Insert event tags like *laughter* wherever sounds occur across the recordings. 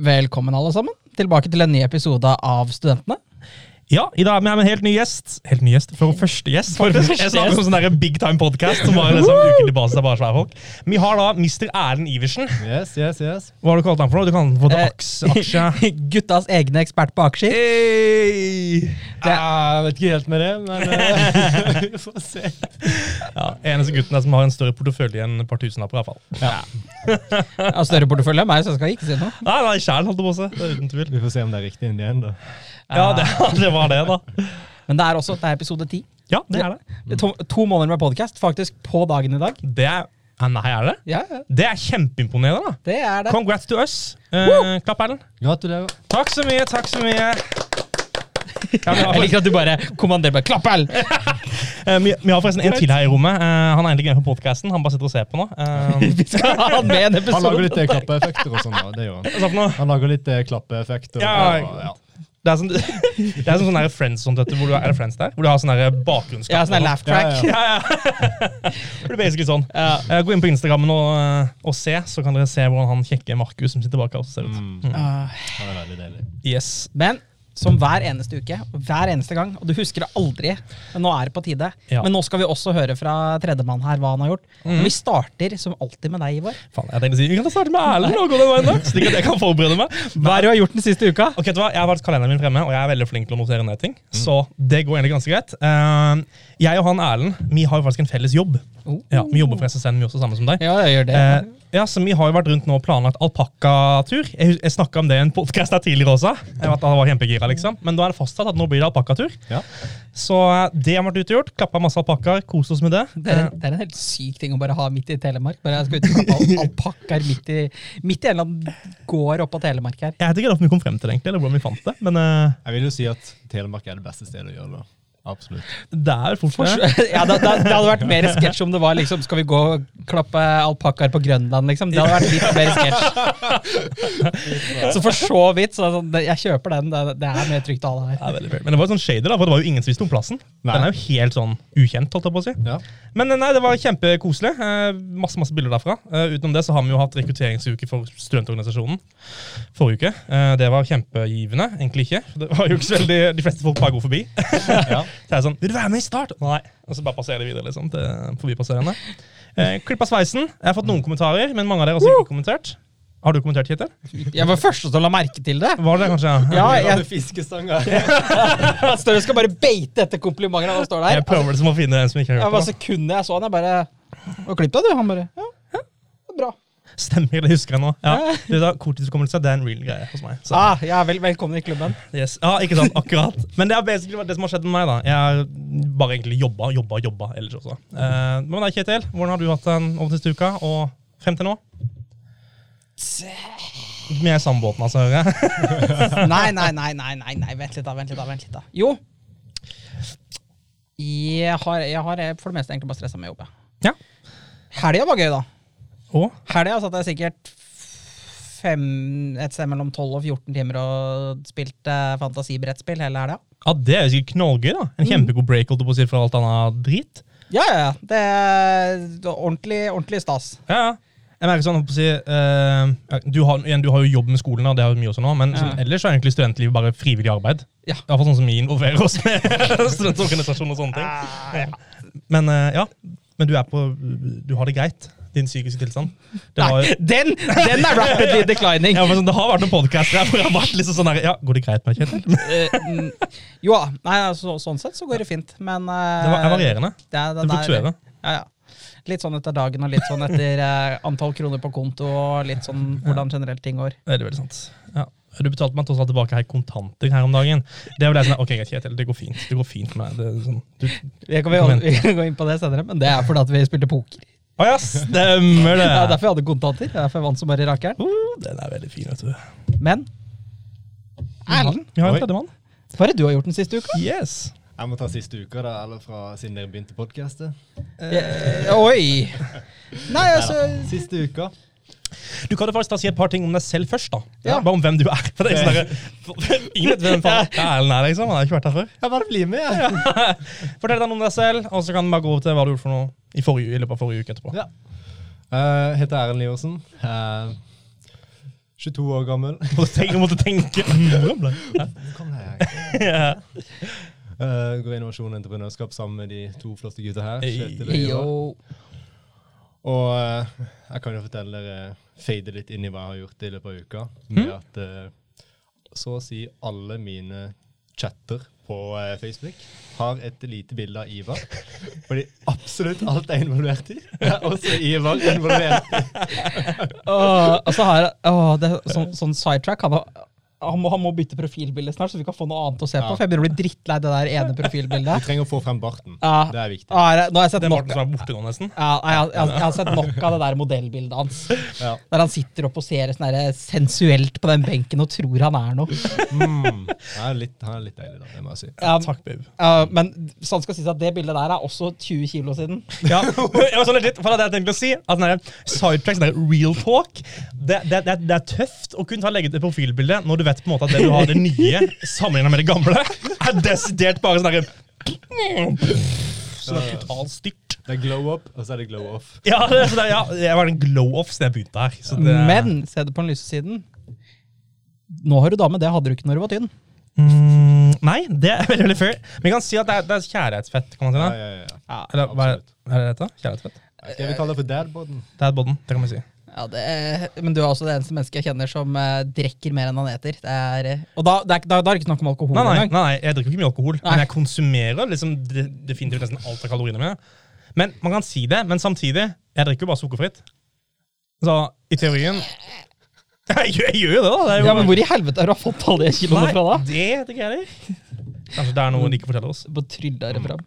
Velkommen alle sammen tilbake til en ny episode av Studentene. Ja, i dag er med en helt ny gjest. Helt ny gjest, For første gjest. Faktisk. Jeg snakker om sånn big time podcast som bare liksom ukentlig basis av bare svære folk. Vi har da Mr. Erlend Iversen. Yes, yes, yes. Hva har du kalt han for noe? Du kan få Eh, aks, aksje. *laughs* Guttas egne ekspert på aksjer. Hey! Jeg vet ikke helt med det, men eh, *laughs* vi får se. Ja, eneste gutten er som har en større portefølje enn et par tusenlapper. i hvert fall. Større portefølje enn meg, så jeg skal ikke si noe. Nei, nei, sjæl, holdt jeg på å si. Det er uten tvil. Vi får se om det er riktig inn igjen, da. Ja, det, *laughs* det var det, da. Men det er også det er episode ti. Ja, det er det. Det er To, to måneder med podkast, faktisk på dagen i dag. Det er ja, Nei, er det? Ja, ja, Det er kjempeimponerende. da. det er det. Congrats to us. Eh, klapp, Erlend. Gratulerer. Takk så mye, takk så mye. *laughs* Ja, Jeg liker at du bare kommanderer med 'klapp, Erlend'! *laughs* Eh, vi, vi har forresten en til her i rommet. Eh, han er egentlig med på podkasten. Han bare sitter og ser på nå. Eh, ha han med i en Han lager litt klappeeffekter og sånn. han. Han lager litt klappeeffekter. Ja, og, ja. Det er sånn, *laughs* det er sånn, sånn der Friends sånn, du, hvor du, er Friends der? Hvor du har sånn der bakgrunnsskap. Ja, sånn laugh track. Ja, Ja. *laughs* Det blir basically sånn. Ja. Eh, Gå inn på Instagram og, eh, og se, så kan dere se hvordan han kjekke Markus som sitter bak oss ser ut. Mm, Mm. deilig. Yes. Men som hver eneste uke, hver eneste gang, og du husker det aldri, men nå er det på tide. Ja. Men nå skal vi også høre fra tredjemann her hva han har gjort. Og vi starter som alltid med deg, Ivar. Faen, jeg tenkte å si, Vi kan starte med Erlend og gå den veien der, slik at jeg kan forberede meg. Hva er det du har gjort den siste uka? Ok, vet du hva? Jeg har faktisk kalenderen min fremme, og jeg er veldig flink til å notere ned ting. Så det går egentlig ganske greit. Uh, jeg og han Erlend vi har jo faktisk en felles jobb. Oh. Ja, Vi jobber for SSN, vi også, samme som deg. Ja, jeg gjør det. Uh, ja, så Vi har jo vært rundt nå og planlagt alpakkatur. Jeg, jeg snakka om det i en podkast tidligere også. Jeg vet jeg var kjempegira, liksom. Men da er det fastsatt at nå blir det alpakkatur. Ja. Så eh, det har vært utgjort. Klappa masse alpakkaer, kost oss med det. Det er, det er en helt syk ting å bare ha midt i Telemark. Bare jeg skal ut og klappe alpakkaer midt i, midt i en eller annen gård oppå Telemark her. Jeg vet ikke hvordan vi kom frem til det, egentlig, eller hvordan vi fant det. Men Uh, Jeg vil jo si at Telemark er det beste stedet å gjøre det. Absolutt. det er fort For, det. ja, det, det, det hadde vært mer sketsj om det var liksom Skal vi gå og klappe alpakkaer på Grønland, liksom? Det hadde vært litt mer sketsj. *laughs* Så for så vidt, så sånn, jeg kjøper den. Det, det er mer trygt å ha det her. er. Men det var jo sånn shader, da, for det var jo ingen som visste om plassen. Nei. Den er jo helt sånn ukjent, holdt jeg på å si. Ja. Men eh, nei, det var kjempekoselig. Eh, masse masse bilder derfra. Eh, utenom det så har vi jo hatt rekrutteringsuke for studentorganisasjonen forrige uke. Eh, det var kjempegivende. Egentlig ikke. Det var jo ikke så veldig, De fleste folk bare går forbi. *laughs* Ja. Så er jeg sånn Vil du være med i Start? Nei. Og så bare passerer de videre liksom, til forbipasserende. Eh, klippa sveisen. Jeg har fått noen kommentarer, men mange av dere har sikkert ikke kommentert. Har du kommentert, Kjetil? Jeg var første til å la merke til det. Var det kanskje? Ja, jeg Fiskestanga. *laughs* Støre skal bare beite etter komplimentene når han står der. Jeg prøver liksom å finne en som ikke har Ja, hørt det. sekundet jeg så han, jeg bare Og klipp deg, du? Han bare Ja, bra. Stemmer, det husker jeg nå. Ja. Det da, Korttidshukommelse er en real greie hos meg. Så. Ah, ja, vel, velkommen i klubben. Yes. Ja, ikke sant, akkurat. Men det er basically det som har skjedd med meg. da. Jeg har bare egentlig jobba, jobba, jobba ellers også. Eh, men da, Kjetil, hvordan har du hatt den over siste uka og frem til nå? Vi er i samme båten, altså, hører jeg. *laughs* Nei, nei, nei, nei, nei, nei. vent litt da, vent litt da, vent litt da. Jo. Jeg har, jeg har for det meste egentlig bare stressa med jobb. Ja. Helga var gøy, da. Og Helga satt jeg sikkert fem, et sted mellom 12 og 14 timer og spilte fantasibrettspill hele helga. ja, det er jo sikkert knallgøy, da. En kjempegod break holdt på å si, for alt annet drit. Ja, ja, ja. Det er ordentlig, ordentlig stas. Ja, ja. Jeg merker sånn, si, uh, du, har, igjen, du har jo jobb med skolen, og det har jo mye også nå, men sånn, ellers er egentlig studentlivet bare frivillig arbeid. Ja. I hvert fall sånn som vi involverer oss med *laughs* studentorganisasjon og sånne ting. Ah, ja. Men uh, ja, men du er på Du har det greit, din psykiske tilstand. Det, var, Nei, den, den er rapidly *laughs* declining. ja, men sånn, det har vært noen podcaster hvor jeg har vært liksom sånn her Ja, går det greit med deg, Kjetil? Eh, jo da, nei, altså, sånn sett så går det fint, men uh, Det er varierende. Det, er- Det det er- fluktuerer. Ja, ja. Litt sånn etter dagen og litt sånn etter uh, antall kroner på konto og litt sånn hvordan generelt ting går. Veldig, veldig sant. Ja. Du betalte meg tross alt tilbake her kontanter her om dagen. Det er jo det sånn, ok, greit, Kjetil, det går fint. Det går fint med. Det er sånn, du, Vi kan, vi, vi kan *laughs* gå inn på det senere, men det er fordi at vi spilte poker. Å ja, stemmer det! *laughs* Det er derfor jeg hadde kontanter. Det er derfor jeg vant som bare rakeren. Oh, den er veldig fin, vet du. Men Erlend, Vi har en tredjemann. hva er det du har gjort den siste uka? Yes. Jeg må ta siste uka, da, eller fra siden dere begynte podkastet. Eh, oi! *laughs* Nei, altså Siste uka. Du kan jo faktisk da si et par ting om deg selv først. da. Ja. Bare om hvem du er. For det er sånn der, *laughs* Ingen vet hvem faen Erlend er, liksom. Han har ikke vært her før. Jeg bare blir med, jeg. *laughs* Fortell deg noe om deg selv, og så kan vi bare gå over til hva du gjorde for noe i, forrige, i løpet av forrige uke etterpå. Ja. Uh, heter Erlend Liversen. Uh, 22 år gammel. *laughs* Tenke, måtte tenke. Hvor gammel er jeg? Ja. Uh, går innovasjon og entreprenørskap sammen med de to flotte gutta her. Kjetil og Ivar. Og eh, jeg kan jo fortelle dere, fade litt inn i hva jeg har gjort i løpet av uka. Med at uh, så å si alle mine chatter på uh, Facebook har et lite bilde av Ivar. Fordi absolutt alt er involvert i. *laughs* Også Ivar involvert i. Åh, og så har jeg det, sånn, sånn sidetrack. Han, har- han, må, han må bytte profilbilde snart, så vi kan få noe annet å se Ja. på. For jeg begynner å bli drittlei det der ene Vi Du trenger å få frem barten. Ja. Det er viktig. Ah, er det- nå har jeg sett nok Martin som er borte nå, nesten. ja, jeg, har- jeg, jeg har sett nok av det der modellbildet hans. Ja. Der han sitter og poserer sånn sensuelt på den benken og tror han er noe. Mm. Han er litt, han er litt deilig, da. Det må jeg si. Ja, Takk, babe. ja, men sånn skal sies at det bildet der er også 20 kilo siden. Ja, *laughs* jeg var sånn litt, for det jeg tenkte å si. At den der sidetrack, sånn real talk, det, det, det, det er tøft å kunne ta legge ut et profilbilde når du vet på en måte at det du har det nye sammenlignet med det gamle, er desidert bare sånn derre Så det er totalt styrt. Det er glow up, og så er det glow off. Ja, det, så det, ja, det var en glow-off siden jeg begynte her. Så det, Men se det på den lyse siden. Nå har du dame, det hadde du ikke når du var tynn. mm, Nei, det er veldig veldig fair. Men vi kan si at det er, det er kjærlighetsfett. kan man si det? ja, ja. Ja, Eller hva er, er det dette? Kjærlighetsfett? Skal vi kalle det for dadboden? Dadboden, bodden, det kan vi si. Ja det er, Men du er også det eneste mennesket jeg kjenner som uh, drikker mer enn han eter. Det er, eh, og da, det er, da, da er det ikke snakk om alkohol Nei, nei, engang. nei, jeg drikker ikke mye alkohol, Nei. men jeg konsumerer liksom det, definitivt nesten alt av kaloriene mine. Men man kan si det, men samtidig, jeg drikker jo bare sukkerfritt. Så i teorien *laughs* Jeg, jeg gjør jo det, da. Det er jo, Ja, men Hvor i helvete har du fått alle de kiloene fra da? Det vet ikke jeg. Kanskje det er noe de ikke forteller oss. På det fram.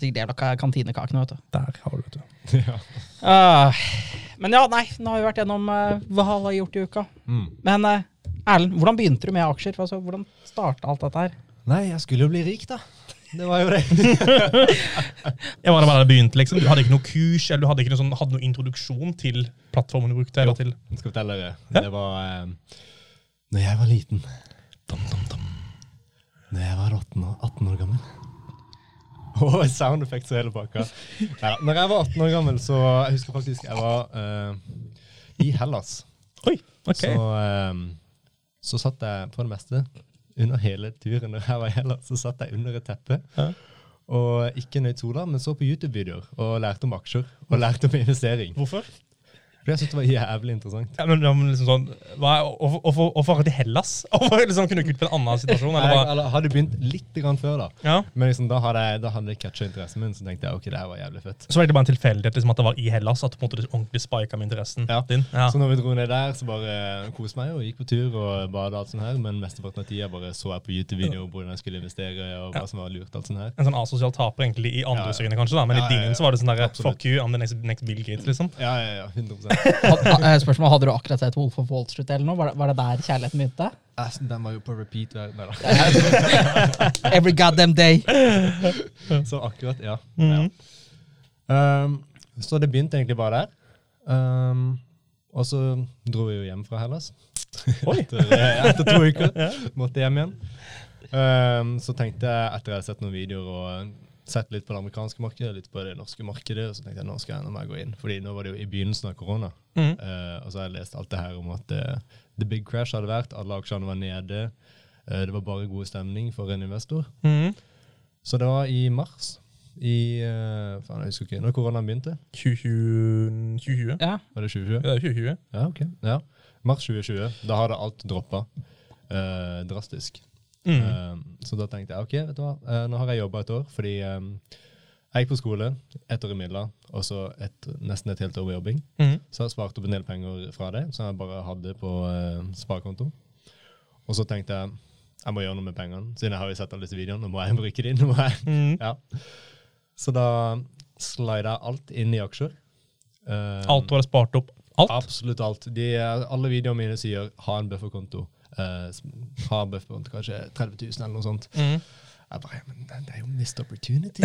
Sikkert jævla ka- kantinekakene, vet du. Der har du vet du. Ja. Ah, men ja, nei, nå har vi vært gjennom uh, hva alle har gjort i uka. Mm. Men uh, Erlend, hvordan begynte du med aksjer? Altså, hvordan starta alt dette her? Nei, jeg skulle jo bli rik, da. Det var jo det. *laughs* Jeg var bare begynt, liksom. Du hadde ikke noe kurs, eller du hadde ikke noe, sånn, hadde noe introduksjon til plattformen du brukte? eller til... Jeg skal fortelle dere. Ja. Det var uh, Når jeg var liten. Dum, dum, dum. Når jeg var 18 år, 18 år gammel. Og *laughs* sound effects og hele pakka. Ja, Når jeg var 18 år gammel, så Jeg husker faktisk jeg var uh, i Hellas. Oi, ok. Så, eh, så satt jeg på det meste under hele turen når jeg var i Hellas, så satt jeg under et teppe. Ja. Og ikke nøyd sola, men så på YouTube-videoer og lærte om aksjer. Og lærte om investering. Hvorfor? For jeg syntes det var jævlig interessant. Ja, men, ja, men liksom sånn, hva er, hvorfor, hvorfor, hvorfor akkurat Hellas? *laughs* Hvorfor liksom, kunne du ikke ut på en annen situasjon? Eller Jeg, eller, hadde begynt litt grann før, da. Ja. Men liksom, da hadde jeg, da hadde jeg catcha interessen min, så tenkte jeg ok, det her var jævlig fett. Så var det bare en tilfeldighet liksom, at det var i Hellas at du på en måte, ordentlig spika med interessen Ja. din. Ja. Så når vi dro ned der, så bare koste meg og gikk på tur og bada alt sånt her. Men mesteparten av tida bare så jeg på YouTube-videoer hvordan jeg skulle investere og hva som var lurt. alt sånt her. En sånn asosial taper egentlig i andres øyne, kanskje, da. men i din så var det sånn der, fuck you, I'm the next, next Bill Gates, liksom. Ja, ja, ja, 100 Had, eh, spørsmål, Hadde du akkurat sett Wolf of Wall Street eller noe? Var det, var det der kjærligheten begynte? Den var jo på repeat. Nei da. *laughs* Every goddamn day. *laughs* Så akkurat, ja. Mhm. Um, så det begynte egentlig bare der. Um, og så dro vi jo hjem fra Hellas. Oi. *laughs* etter, eh, etter to uker. Måtte hjem igjen. Um, så tenkte jeg, etter jeg hadde sett noen videoer og sett litt på det amerikanske markedet, litt på det norske markedet, Og så tenkte jeg nå skal jeg enda mer gå inn. Fordi nå var det jo i begynnelsen av korona. Mm. Uh, og så har jeg lest alt det her om at uh, the big crash hadde vært, alle aksjene var nede. Uh, det var bare god stemning for en investor. Mm. Så det var i mars. I Faen, jeg husker ikke. Når koronaen begynte? 2020? 2020? Ja. Var det 2020? Ja, det er 2020. Ja, ok. Ja. Mars 2020. Da hadde alt droppa drastisk. Mm. Eh, så da tenkte jeg ok, vet du hva, Eh, nå har jeg jobba et år, fordi eh, jeg gikk på skole, ett år i midler, og så et, nesten et helt år med jobbing. Mm. Så jeg sparte opp en del penger fra det, som jeg bare hadde på uh, sparekonto. Og så tenkte jeg jeg må gjøre noe med pengene, siden jeg har jo sett alle disse videoene. Nå må jeg *laughs* bruke dem. Mhm. Ja. Så da slida jeg alt inn i aksjer. Eh, Alt du har spart opp? Alt? Absolutt alt. De, alle videoene mine sier ha en bufferkonto. Uh, har bufferkonto, kanskje 30 000 eller noe sånt. Mm. Jeg bare, ja, men det, er jo missed opportunity.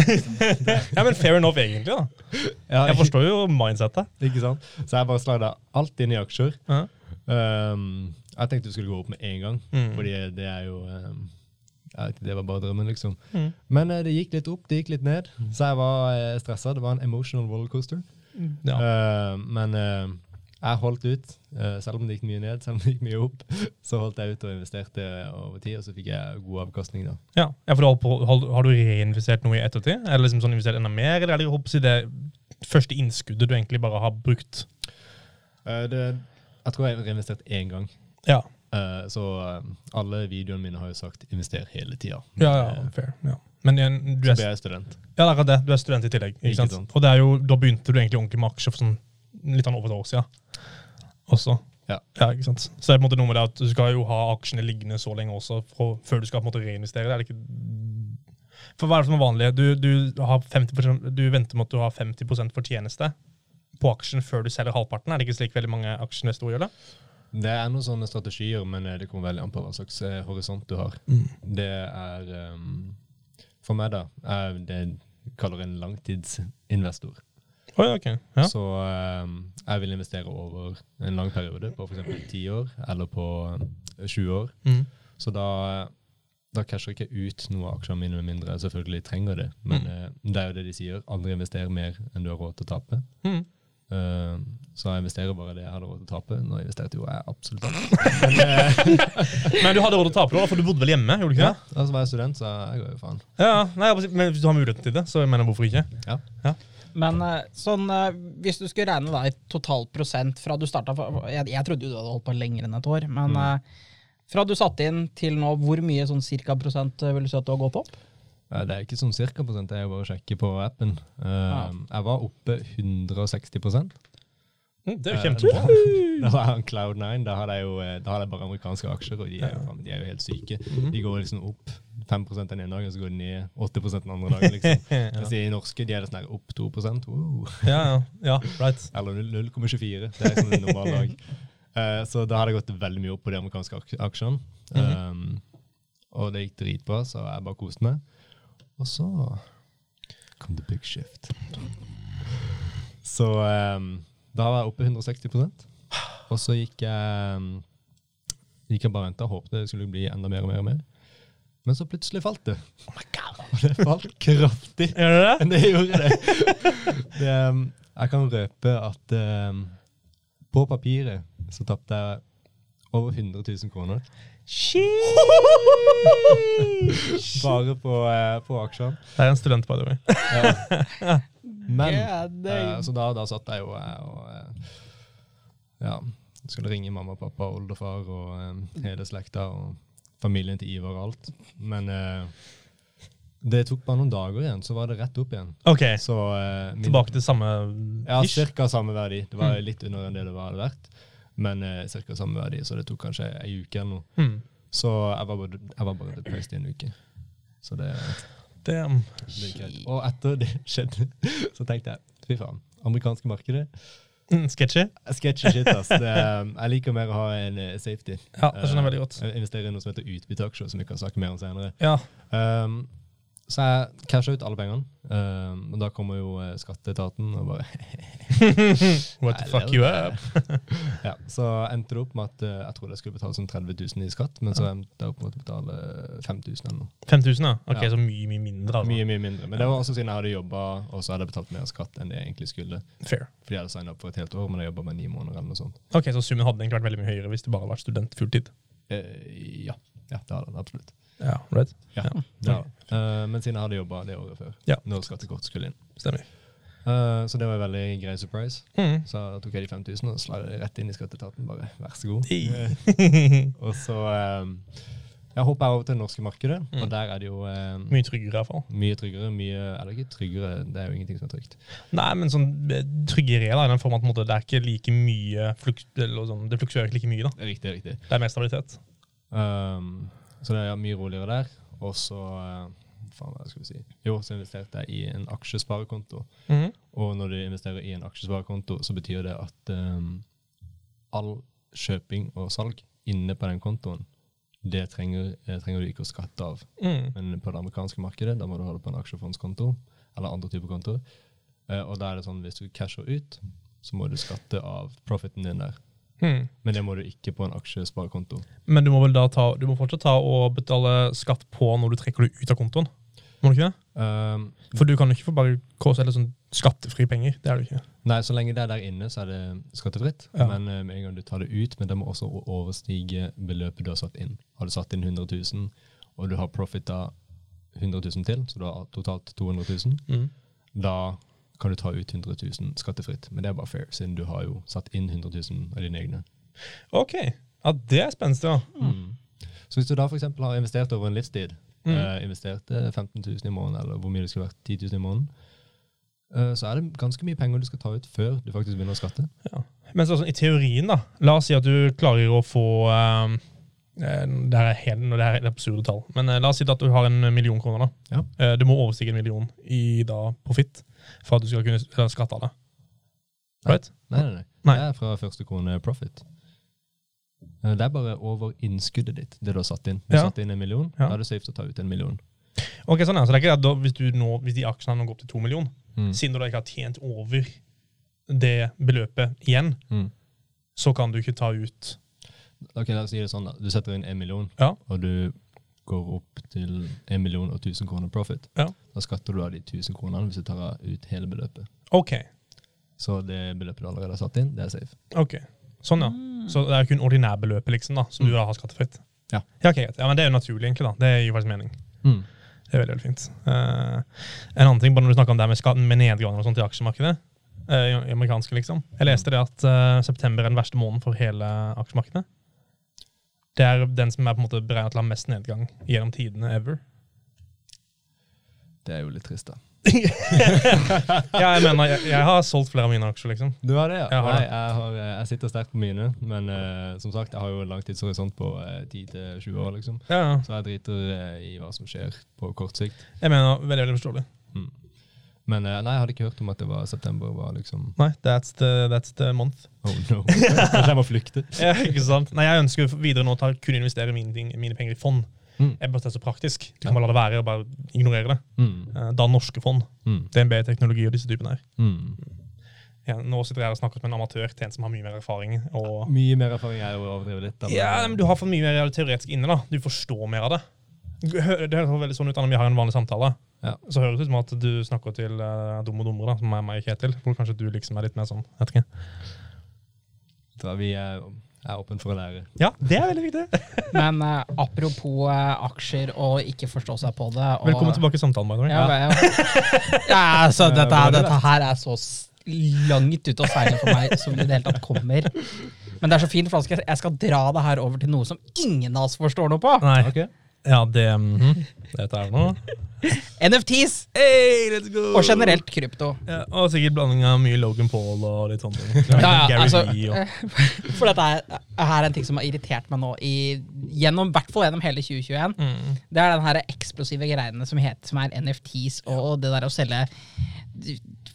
*laughs* Ja, men fair enough, egentlig. da. *laughs* ja, Jeg forstår jo mindsettet. Ikke sant? Så jeg bare slagde alt inn i aksjer. Ja. Um, jeg tenkte du skulle gå opp med en gang, Mm. fordi det er jo um, Det var bare drømmen, liksom. Mm. Men uh, det gikk litt opp, det gikk litt ned, så jeg var uh, stressa. Det var en emotional rollercoaster. Ja. Uh, men uh, jeg holdt ut, eh, selv om det gikk mye ned, *laughs* selv om det gikk mye opp. Så holdt jeg ut og investerte over tid, og så fikk jeg god avkastning. da. Ja, ja for du har, på, har, du reinvestert noe i ettertid? Eller liksom sånn investert enda mer? Eller er det, håper si, det første innskuddet du egentlig bare har brukt? Eh, det, jeg tror jeg har reinvestert én gang. Ja, Eh, så alle videoene mine har jo sagt 'invester hele tida'. ja, ja fair. Ja. Men igjen, du Så ble jeg student. ja, det er det. Du er student i tillegg. Ikke Ikke sant? sant. Og det jo, da begynte du egentlig ordentlig med aksjer for sånn litt over et år siden. Også. Ja. ja. ikke sant? Så det er på en måte noe med det at du skal jo ha aksjene liggende så lenge også for, før du skal på en måte reinvestere. Det er det ikke For hva er det som er vanlig? Du, du, har 50%, du venter med at du har 50% fortjeneste på aksjen før du selger halvparten. Er det ikke slik veldig mange aksjeinvestorer gjør det? Det er noen sånne strategier, men eh, det kommer veldig an på hva slags eh, horisont du har. Mm. Det er um, For meg, da, er det jeg kaller en langtidsinvestor. Oi, okay. Ja. Så um, jeg vil investere over en lang periode, på f.eks. ti år, eller på eh, 20 år. Mm. Så da, da casher ikke ut noe av aksjene mine, med mindre jeg selvfølgelig trenger det. Men Mm. uh, det er jo det de sier. Aldri invester mer enn du har råd til å tape. Mm. Eh, så jeg investerer bare det jeg hadde råd til å tape. Nå investerte jo jeg absolutt alt. *laughs* Men, eh, Men du hadde råd til å tape, da, for du bodde vel hjemme? gjorde du ikke ja, det? Ja, så var jeg student, så jeg går jo faen. Ja, nei, Men hvis du har muligheten til det, så jeg mener hvorfor ikke? Ja. Men eh, sånn, eh, hvis du skulle regne da i totalprosent fra du starta jeg, jeg trodde jo du hadde holdt på lenger enn et år, men Mm. eh, fra du satte inn til nå, hvor mye sånn cirka prosent vil du si at du har gått opp? Det er ikke sånn cirka prosent, det er jo bare å sjekke på appen. Ja. Jeg var oppe 160 prosent. Mm, det er jo kjempebra. Da *laughs* var jeg Cloud9. Da hadde jeg jo da hadde jeg bare amerikanske aksjer, og de er jo, de er jo helt syke. De går liksom opp 5% den ene dagen, så går de ned 8 den andre dagen. liksom. *laughs* Mens de norske de er det sånn her opp 2 wow. Ja, ja, ja, right. *laughs* Eller 0,24. Det er sånn en normal dag. Uh, *laughs* så da hadde jeg gått veldig mye opp på de amerikanske ak aksjene. um, og det gikk dritbra, så jeg bare koste meg. Og så kom the big shift. Så um, da var jeg oppe 160% Og så gikk jeg um, gikk jeg bare venta og håpet det skulle bli enda mer og mer. og mer. Men så plutselig falt det. Og *laughs* det falt kraftig. Gjør det det? *laughs* Det gjorde det. det um, jeg kan røpe at um, på papiret så tapte jeg over 100 000 kroner. *laughs* Bare på, uh, på aksjene. Det er en student, by the way. Ja. Men uh, Så da, da satt jeg jo uh, og ja, skulle ringe mamma, pappa, oldefar og hele slekta og familien til Ivar og alt. Men eh, det tok bare noen dager igjen, så var det rett opp igjen. Ok, Så eh, min- tilbake til samme Ja, ish. cirka samme verdi. Det var litt under enn det det var verdt, men eh, cirka samme verdi, så det tok kanskje ei uke eller noe. Mm. Så jeg var bare, jeg var bare depressed i en uke. Så det, Damn. det gikk greit. Og etter det skjedde, *laughs* så tenkte jeg fy faen, amerikanske markedet Mm, Sketchy? Sketchy shit, ass. Det, jeg liker mer å ha en eh, safety. Ja, det skjønner jeg veldig godt. Eh, Jeg investerer i noe som heter utbytteaksjer, som vi kan snakke mer om senere. Ja. Um, så jeg casha ut alle pengene, Uh, og da kommer jo eh, skatteetaten og bare *laughs* What the fuck you up? *laughs* Ja, så endte det opp med at uh, jeg trodde jeg skulle betale sånn 30 000 i skatt, men så endte jeg opp med å betale 5000 eller noe. 5000, ja? Ok, Ja. så mye, mye mindre. Altså. Mye, mye mindre. Men det var også siden jeg hadde jobba, og så hadde jeg betalt mer skatt enn det jeg egentlig skulle. Fair. Fordi jeg hadde signet opp for et helt år, men jeg jobba med ni måneder eller noe sånt. Ok, Så summen hadde egentlig vært veldig mye høyere hvis du bare hadde vært student fulltid? Eh, ja. ja, det hadde det absolutt. Ja, right? Ja, Ja. Eh, men siden jeg hadde jobba det året før, Ja. når skattekort skulle inn. Stemmer. Uh, så det var en veldig grei surprise. Mm. Så da tok jeg de 5000 og sla det rett inn i skatteetaten. Bare vær så god. *laughs* Og så um, Jeg hopper over til det norske markedet, Mm. og der er det jo um, Mye tryggere, i hvert fall. mye tryggere. Mye, eller ikke tryggere, det er jo ingenting som er trygt. Nei, men sånn eh, tryggere da, i den form at måte, det er ikke like mye fluk eller sånn, Det fluktuerer ikke like mye. da. Riktig, riktig. Det er mer stabilitet. Um, så det er mye roligere der. Og så uh, faen, hva skal vi si? Jo, så investerte jeg i en aksjesparekonto. Mhm. Og når du investerer i en aksjesparekonto, så betyr det at um, all kjøping og salg inne på den kontoen, det trenger, eh, trenger du ikke å skatte av. Mm. Men på det amerikanske markedet, da må du holde på en aksjefondskonto, eller andre typer kontoer. Uh, og da er det sånn, hvis du casher ut, så må du skatte av profiten din der. Mm. Men det må du ikke på en aksjesparekonto. Men du må vel da ta, du må fortsatt ta og betale skatt på når du trekker det ut av kontoen? Må du ikke det? Um, For du kan ikke få bare eller sånn skattefri penger. Det er du ikke. nei, så lenge det er der inne, så er det skattefritt. Ja. Men eh, med en gang du tar det ut, men det må også overstige beløpet du har satt inn. Har du satt inn 100 000, og du har profita 100 000 til, så du har totalt 200 000, da kan du ta ut 100 000 skattefritt. Men det er bare fair, siden du har jo satt inn 100 000 av dine egne. Ok, ja, det er spennende. ja. Mm. Så hvis du da eksempel har investert over en livstid, Mm. eh, investert eh, 15 000 i måneden, eller hvor mye det skulle vært, 10 000 i måneden, eh, så er det ganske mye penger du skal ta ut før du faktisk begynner å skatte. Men så, sånn, i teorien, da. La oss si at du klarer å få um, eh, det her er helt, det her er absurde tall, men eh, la oss si at du har en million kroner. da. Ja. Du må overstige en million i da profitt for at du skal kunne skatte av det. Right? Nei, nei, nei. Nei. Det er fra første krone profit. Eh, Det er bare over innskuddet ditt, det du har satt inn. Du Ja. satte inn en million, Ja. da er det safe å ta ut en million. Ok, sånn er, Så det er ikke det da, hvis, du nå, hvis de aksjene nå går opp til to millioner, Mm. siden du da ikke har tjent over det beløpet igjen, Mm. så kan du ikke ta ut Ok, la oss si det sånn da. Du setter inn en million, Ja. og du går opp til en million og 1000 kroner profit. Ja. Da skatter du av de 1000 kronene hvis du tar ut hele beløpet. Ok. Så det beløpet du allerede har satt inn, det er safe. ok. Sånn, ja. Så det er jo kun ordinærbeløpet liksom, da, som du da har skattefritt? Ja. Ja, okay, ja, Men det er jo naturlig, egentlig. da. Det gir faktisk mening. Mm. Det er veldig, veldig fint. Uh, en annen ting, bare når du snakker om det med, skatten, med nedgang og sånt i aksjemarkedet, uh, i amerikanske liksom. Jeg leste det at uh, september er den verste måneden for hele aksjemarkedet. Det er den som er på en måte beregnet til å ha mest nedgang gjennom tidene ever. Det er jo litt trist, da. *laughs* Ja, jeg mener, jeg, jeg har solgt flere av mine aksjer, liksom. Du har det, ja? Jeg har Nei, jeg, har, eh, jeg sitter sterkt på mine, men uh, som sagt, jeg har jo en langtidshorisont på uh, 10-20 år, liksom. Ja, ja. Så jeg driter uh, i hva som skjer på kort sikt. Jeg mener, veldig, veldig forståelig. Men eh, nei, jeg hadde ikke hørt om at det var september var liksom Nei, that's the, that's the month. Oh no. Kanskje jeg må flykte. Ja, ikke sant? Nei, jeg ønsker videre nå å kunne kun investere mine, ting, mine penger i fond. Mm. Jeg bare det er så praktisk. Du kan bare la det være og bare ignorere det. Mm. Eh, Da norske fond. Mm. DNB teknologi og disse typene her. Mm. Ja, nå sitter jeg og snakker med en amatør til en som har mye mer erfaring. Og Mye mer erfaring er jo å overdrive litt. da, ja, men Du har fått mye mer teoretisk inne. da. Du forstår mer av det. Det høres veldig sånn ut når vi har en vanlig samtale. Ja. Så høres det ut som at du snakker til uh, dum og dummere, da, som er meg og Kjetil. Hvor kanskje du liksom er litt mer sånn. vet ikke. Da vi er, er åpne for å lære. Ja, det er veldig viktig. *laughs* Men uh, apropos uh, aksjer og ikke forstå seg på det og, Velkommen tilbake i samtalen. by the way. Ja, ja. *laughs* ja altså, Eh, dette, dette her er så langt ute å seile for meg som det i det hele tatt kommer. Men det er så fint, for jeg- skal dra det her over til noe som ingen av oss forstår noe på. Nei. Ja, det mhm. Dette er noe. NFTs *laughs* Hey, let's go! og generelt krypto. Ja, og sikkert blanding av mye Logan Paul og litt ting. Ja, ja, altså, *laughs* For dette er, er en ting som har irritert meg nå i, gjennom, hvert fall gjennom hele 2021. mm. Det er den her eksplosive greiene som, heter, som er NFTs, og det der å selge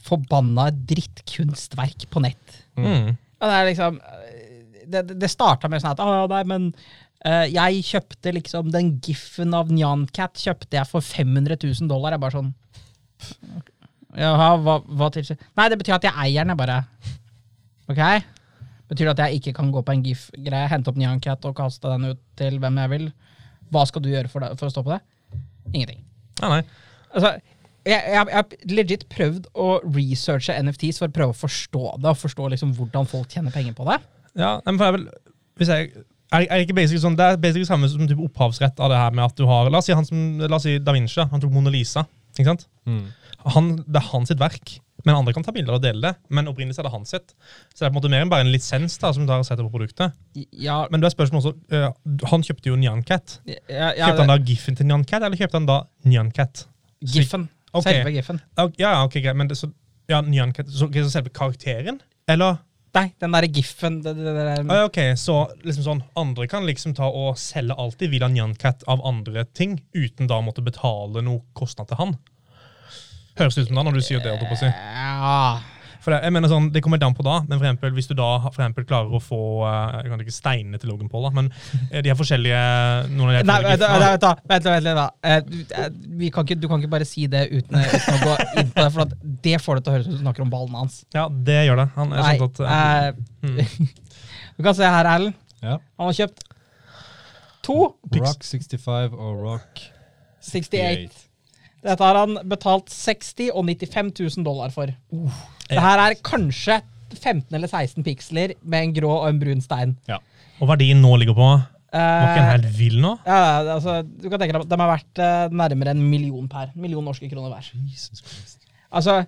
forbanna drittkunstverk på nett. Mm. Og det er liksom Det, det- starta med sånn at Å, nei, men jeg kjøpte liksom den giffen av Nyancat kjøpte jeg for 500 000 dollar. Jeg bare sånn Jaha, hva, hva Nei, det betyr at jeg eier den, jeg bare. Ok? Betyr det at jeg ikke kan gå på en GIF-greie, hente opp Nyancat og kaste den ut til hvem jeg vil? Hva skal du gjøre for, det, for å stå på det? Ingenting. Nei, nei. Altså, jeg har legit prøvd å researche NFTs for å prøve å forstå det, og forstå liksom hvordan folk tjener penger på det. Ja, men for jeg vil, hvis jeg, er, er ikke basically sånn, Det er basically samme som typ opphavsrett av det her med at du har La oss si, han som, la oss si Da Vinci. da, Han tok Mona Lisa. ikke sant? Mm. Han, det er hans sitt verk. Men andre kan ta bilder og dele det. Men opprinnelig er det hans sitt. Så det er på en måte mer enn bare en lisens da, som tar og setter på produktet. Ja, Men det er spørsmålet også, øh, Han kjøpte jo Nyancat. ja, ja, Kjøpte han da giffen til Nyancat, eller kjøpte han da Nyancat? Giffen. Okay. Selve giffen. Ja, ja, ok, greit. Men det, så, ja, Nyancat, så, okay, så selve karakteren? Eller Nei, den derre giffen det, det, det, det, Ah, ok, Så liksom sånn, andre kan liksom ta og selge alt de vil av Nyancat av andre ting, uten da å måtte betale noe kostnad til han? Høres ut som det når du sier det? holdt jeg på å si. Ja. For det, jeg mener sånn, det kommer an på da, men for eksempel, hvis du da for eksempel klarer å få eh, Jeg kan ikke steinene til Logan Paul, da, men eh, de er forskjellige noen av de Nei, vent, da, vent, vent. Eh, du- Vi kan ikke, du kan ikke bare si det uten, uten å gå inn på det, for at det får det til å høres ut som du snakker om ballen hans. Ja, det gjør det. Han er Nei, sånn at eh, eh, mm. *laughs* du kan se her, Erlend. Ja. Han har kjøpt to Rock 65 og Rock 68. Dette har han betalt 60 og 95 000 dollar for. Det her er kanskje 15 eller 16 piksler med en grå og en brun stein. Og verdien nå ligger på Var ikke den Eh, helt vill nå? ja, altså, du kan tenke deg, De har vært eh, nærmere en million per. En million norske kroner hver. Jesus Christ. Altså,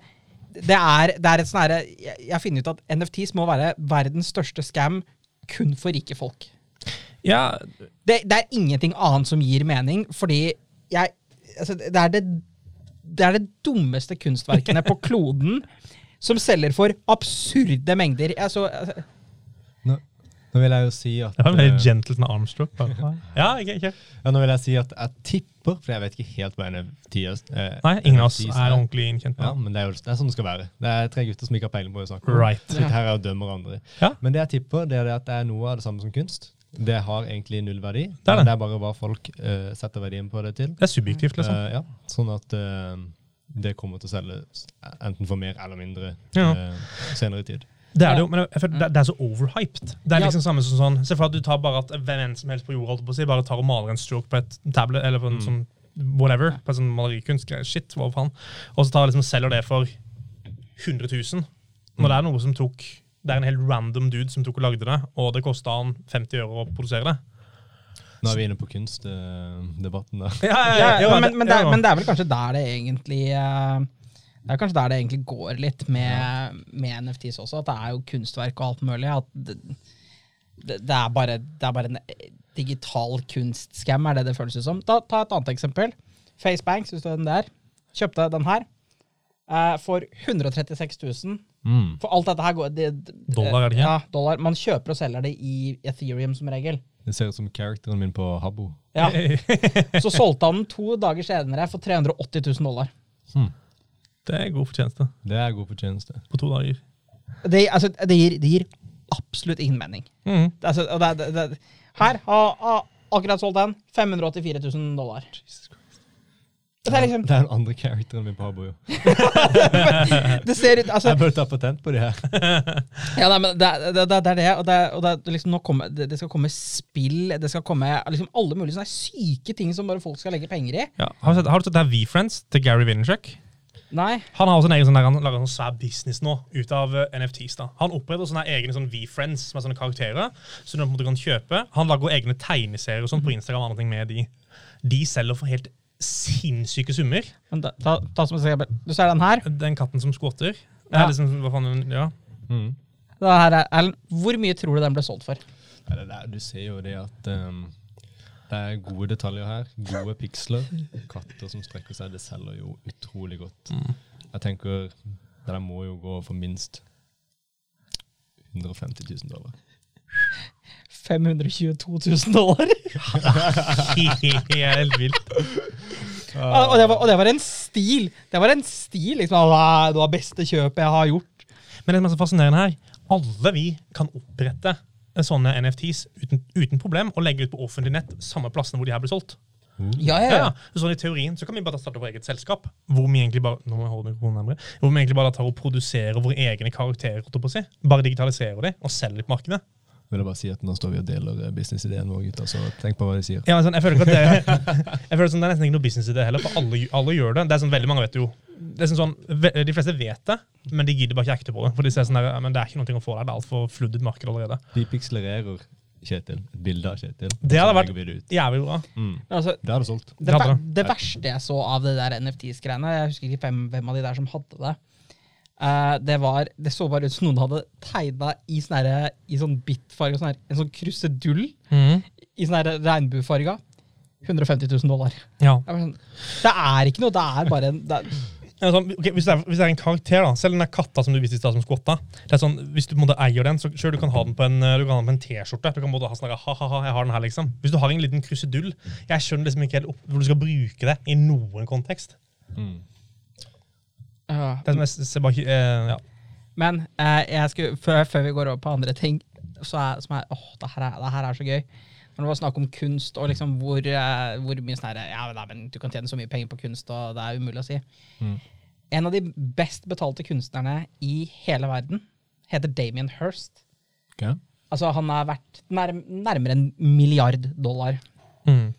det er, det er et sånn herre jeg har funnet ut at NFTs må være verdens største scam kun for rike folk. Ja, Det, det er ingenting annet som gir mening, fordi jeg altså, Det er det, det er det dummeste kunstverkene på kloden som selger for absurde mengder. Altså, altså, Nå, nå vil jeg jo si at det var en veldig eh, gentle sånn *laughs* Ja, okay, okay. ja, Nå vil jeg si at jeg tipper, for jeg vet ikke helt hva NFTs eh, Nei, ingen av oss er ordentlig innkjent Ja, med men det er jo det er sånn det skal være. Det er tre gutter som ikke har peiling på hva de snakker om. Right. Sitter her er å dømme andre. Ja. Men det jeg tipper, det er at det er noe av det samme som kunst. Det har egentlig null verdi. Det er det. det er bare hva folk uh, setter verdien på det til. Det er subjektivt, liksom. Uh, ja, sånn at uh, det kommer til å selge enten for mer eller mindre Ja. senere i tid. Det er det jo, men jeg føler det, er så overhyped. Det er Ja. liksom samme som sånn Se for at du tar bare at hvem enn som helst på jorda holdt på å si, bare tar og maler en stroke på et tablet eller på en Mm. sånn whatever, på en sånn malerikunst. Shit, hva faen. Og så tar liksom selger det for 100 000. Når det er noe som tok Det er en helt random dude som tok og lagde det, og det kosta han 50 øre å produsere det. Nå er vi inne på kunstdebatten, da. *laughs* ja, men, men, det er, men det er vel kanskje der det egentlig eh, Det er kanskje der det egentlig går litt med, med NFTs også, at det er jo kunstverk og alt mulig. At det, det, er, bare, det er bare en digital kunstskam, er det det føles ut som. Ta, ta et annet eksempel. Facebank, syns du den der? Kjøpte den her eh, for 136 000. Mm. For alt dette her går det, Dollar, er det ikke? Ja, dollar. Man kjøper og selger det i Ethereum som regel. Det ser ut som characteren min på Habbo. Ja. *laughs* Så solgte han den to dager senere for 380 000 dollar. Det er god fortjeneste Det er god fortjeneste. på to dager. Det, altså, det, gir, det gir absolutt ingen mening. Mm. Det, altså, det, det, det, her har akkurat solgt den. 584 000 dollar. Det er liksom Det er den andre characteren min på Habbo, jo. *laughs* Det ser ut altså, Jeg burde ta patent på de her. *laughs* Ja, nei, men det, det, det, det er det. Og, det, og det, liksom, nå kommer, det, det skal komme spill, det skal komme liksom alle mulige sånne syke ting som bare folk skal legge penger i. Ja. Har, du sett, har du sett det her V-Friends til Gary Vaynerchuk? Nei. Han har også en egen sånn der, han lager sånn svær business nå ut av uh, NFTs. da. Han oppretter sånne egne sånn V-friends som er sånne karakterer. som du på en måte kan kjøpe. Han lager egne tegneserier og sånt på Instagram og andre ting med de. De selger for helt sinnssyke summer. Men da, ta, ta som et eksempel. Du ser den her. Den katten som skvotter. Det Ja. er liksom, hva faen, ja. Mm. Det her er, Erlend, hvor mye tror du den ble solgt for? Ja, det der, du ser jo det at um, det er gode detaljer her. Gode piksler. Katter som strekker seg. Det selger jo utrolig godt. Jeg tenker det der må jo gå for minst 150 000 dollar. 522 000 dollar! *laughs* Helt vilt. og, det var, og det var en stil! Det var en stil, liksom. «Ah, Det var beste kjøpet jeg har gjort. Men det som er så fascinerende her, alle vi kan opprette sånne NFTs uten, uten problem og legge ut på offentlig nett samme plassene hvor de her blir solgt. Ja, Ja, ja. Så Sånn I teorien så kan vi bare starte vårt eget selskap, hvor vi egentlig bare nå må jeg holde mikrofonen nærmere, hvor vi egentlig bare tar og produserer våre egne karakterer. Bare digitaliserer dem og selger dem på markedet. Vil jeg bare si at Nå står vi og deler eh, businessideen vår, gutter, så tenk på hva de sier. Ja, sånn, jeg føler ikke at det, *laughs* jeg føler sånn, det er nesten ikke noe businessidé heller, for alle, alle gjør det. Det er sånn, veldig mange vet jo det er sånn, sånn, De fleste vet det, men de gidder bare ikke ekte på det. For de ser sånn der, men det er ikke noe å få der, det er altfor fluddet marked allerede. De pikselererer Kjetil. Et bilde av Kjetil. Det hadde vært- det. Jævlig bra. Mm. Altså, Det hadde solgt. det, det. det verste jeg så av det der NFTs-greiene Jeg husker ikke hvem, hvem av de der som hadde det. Eh, det var, det så bare ut som noen hadde tegna i sånn herre- i sånn bitfarge, sånn en sånn krusedull i sånn regnbuefarga. 150 000 dollar. Ja. Sånn, det er ikke noe, det er bare en det er, Ja, sånn, ok, hvis, det er, hvis det er en karakter, da, selv den der katta som du viste i stad som skvotta det sånn, Hvis du på en måte eier den, så sure, du kan ha den på en, eh, du kan ha den på en T-skjorte. Du kan både ha sånn ha-ha-ha, jeg har den her liksom Hvis du har en liten krusedull Jeg skjønner liksom ikke helt opp, hvor du skal bruke det i noen kontekst. Mm. Ja. Jeg ser bare eh, ja. Men eh, jeg skulle, før, før vi går over på andre ting, så er, som er åh, det her er, det her er så gøy. Når det var snakk om kunst og liksom hvor, eh, hvor mye sånn her, ja, nei, men du kan tjene så mye penger på kunst, og det er umulig å si. Mm. En av de best betalte kunstnerne i hele verden heter Damien Hirst. Ok. Altså, han er verdt nær, nærmere en milliard dollar. Mm.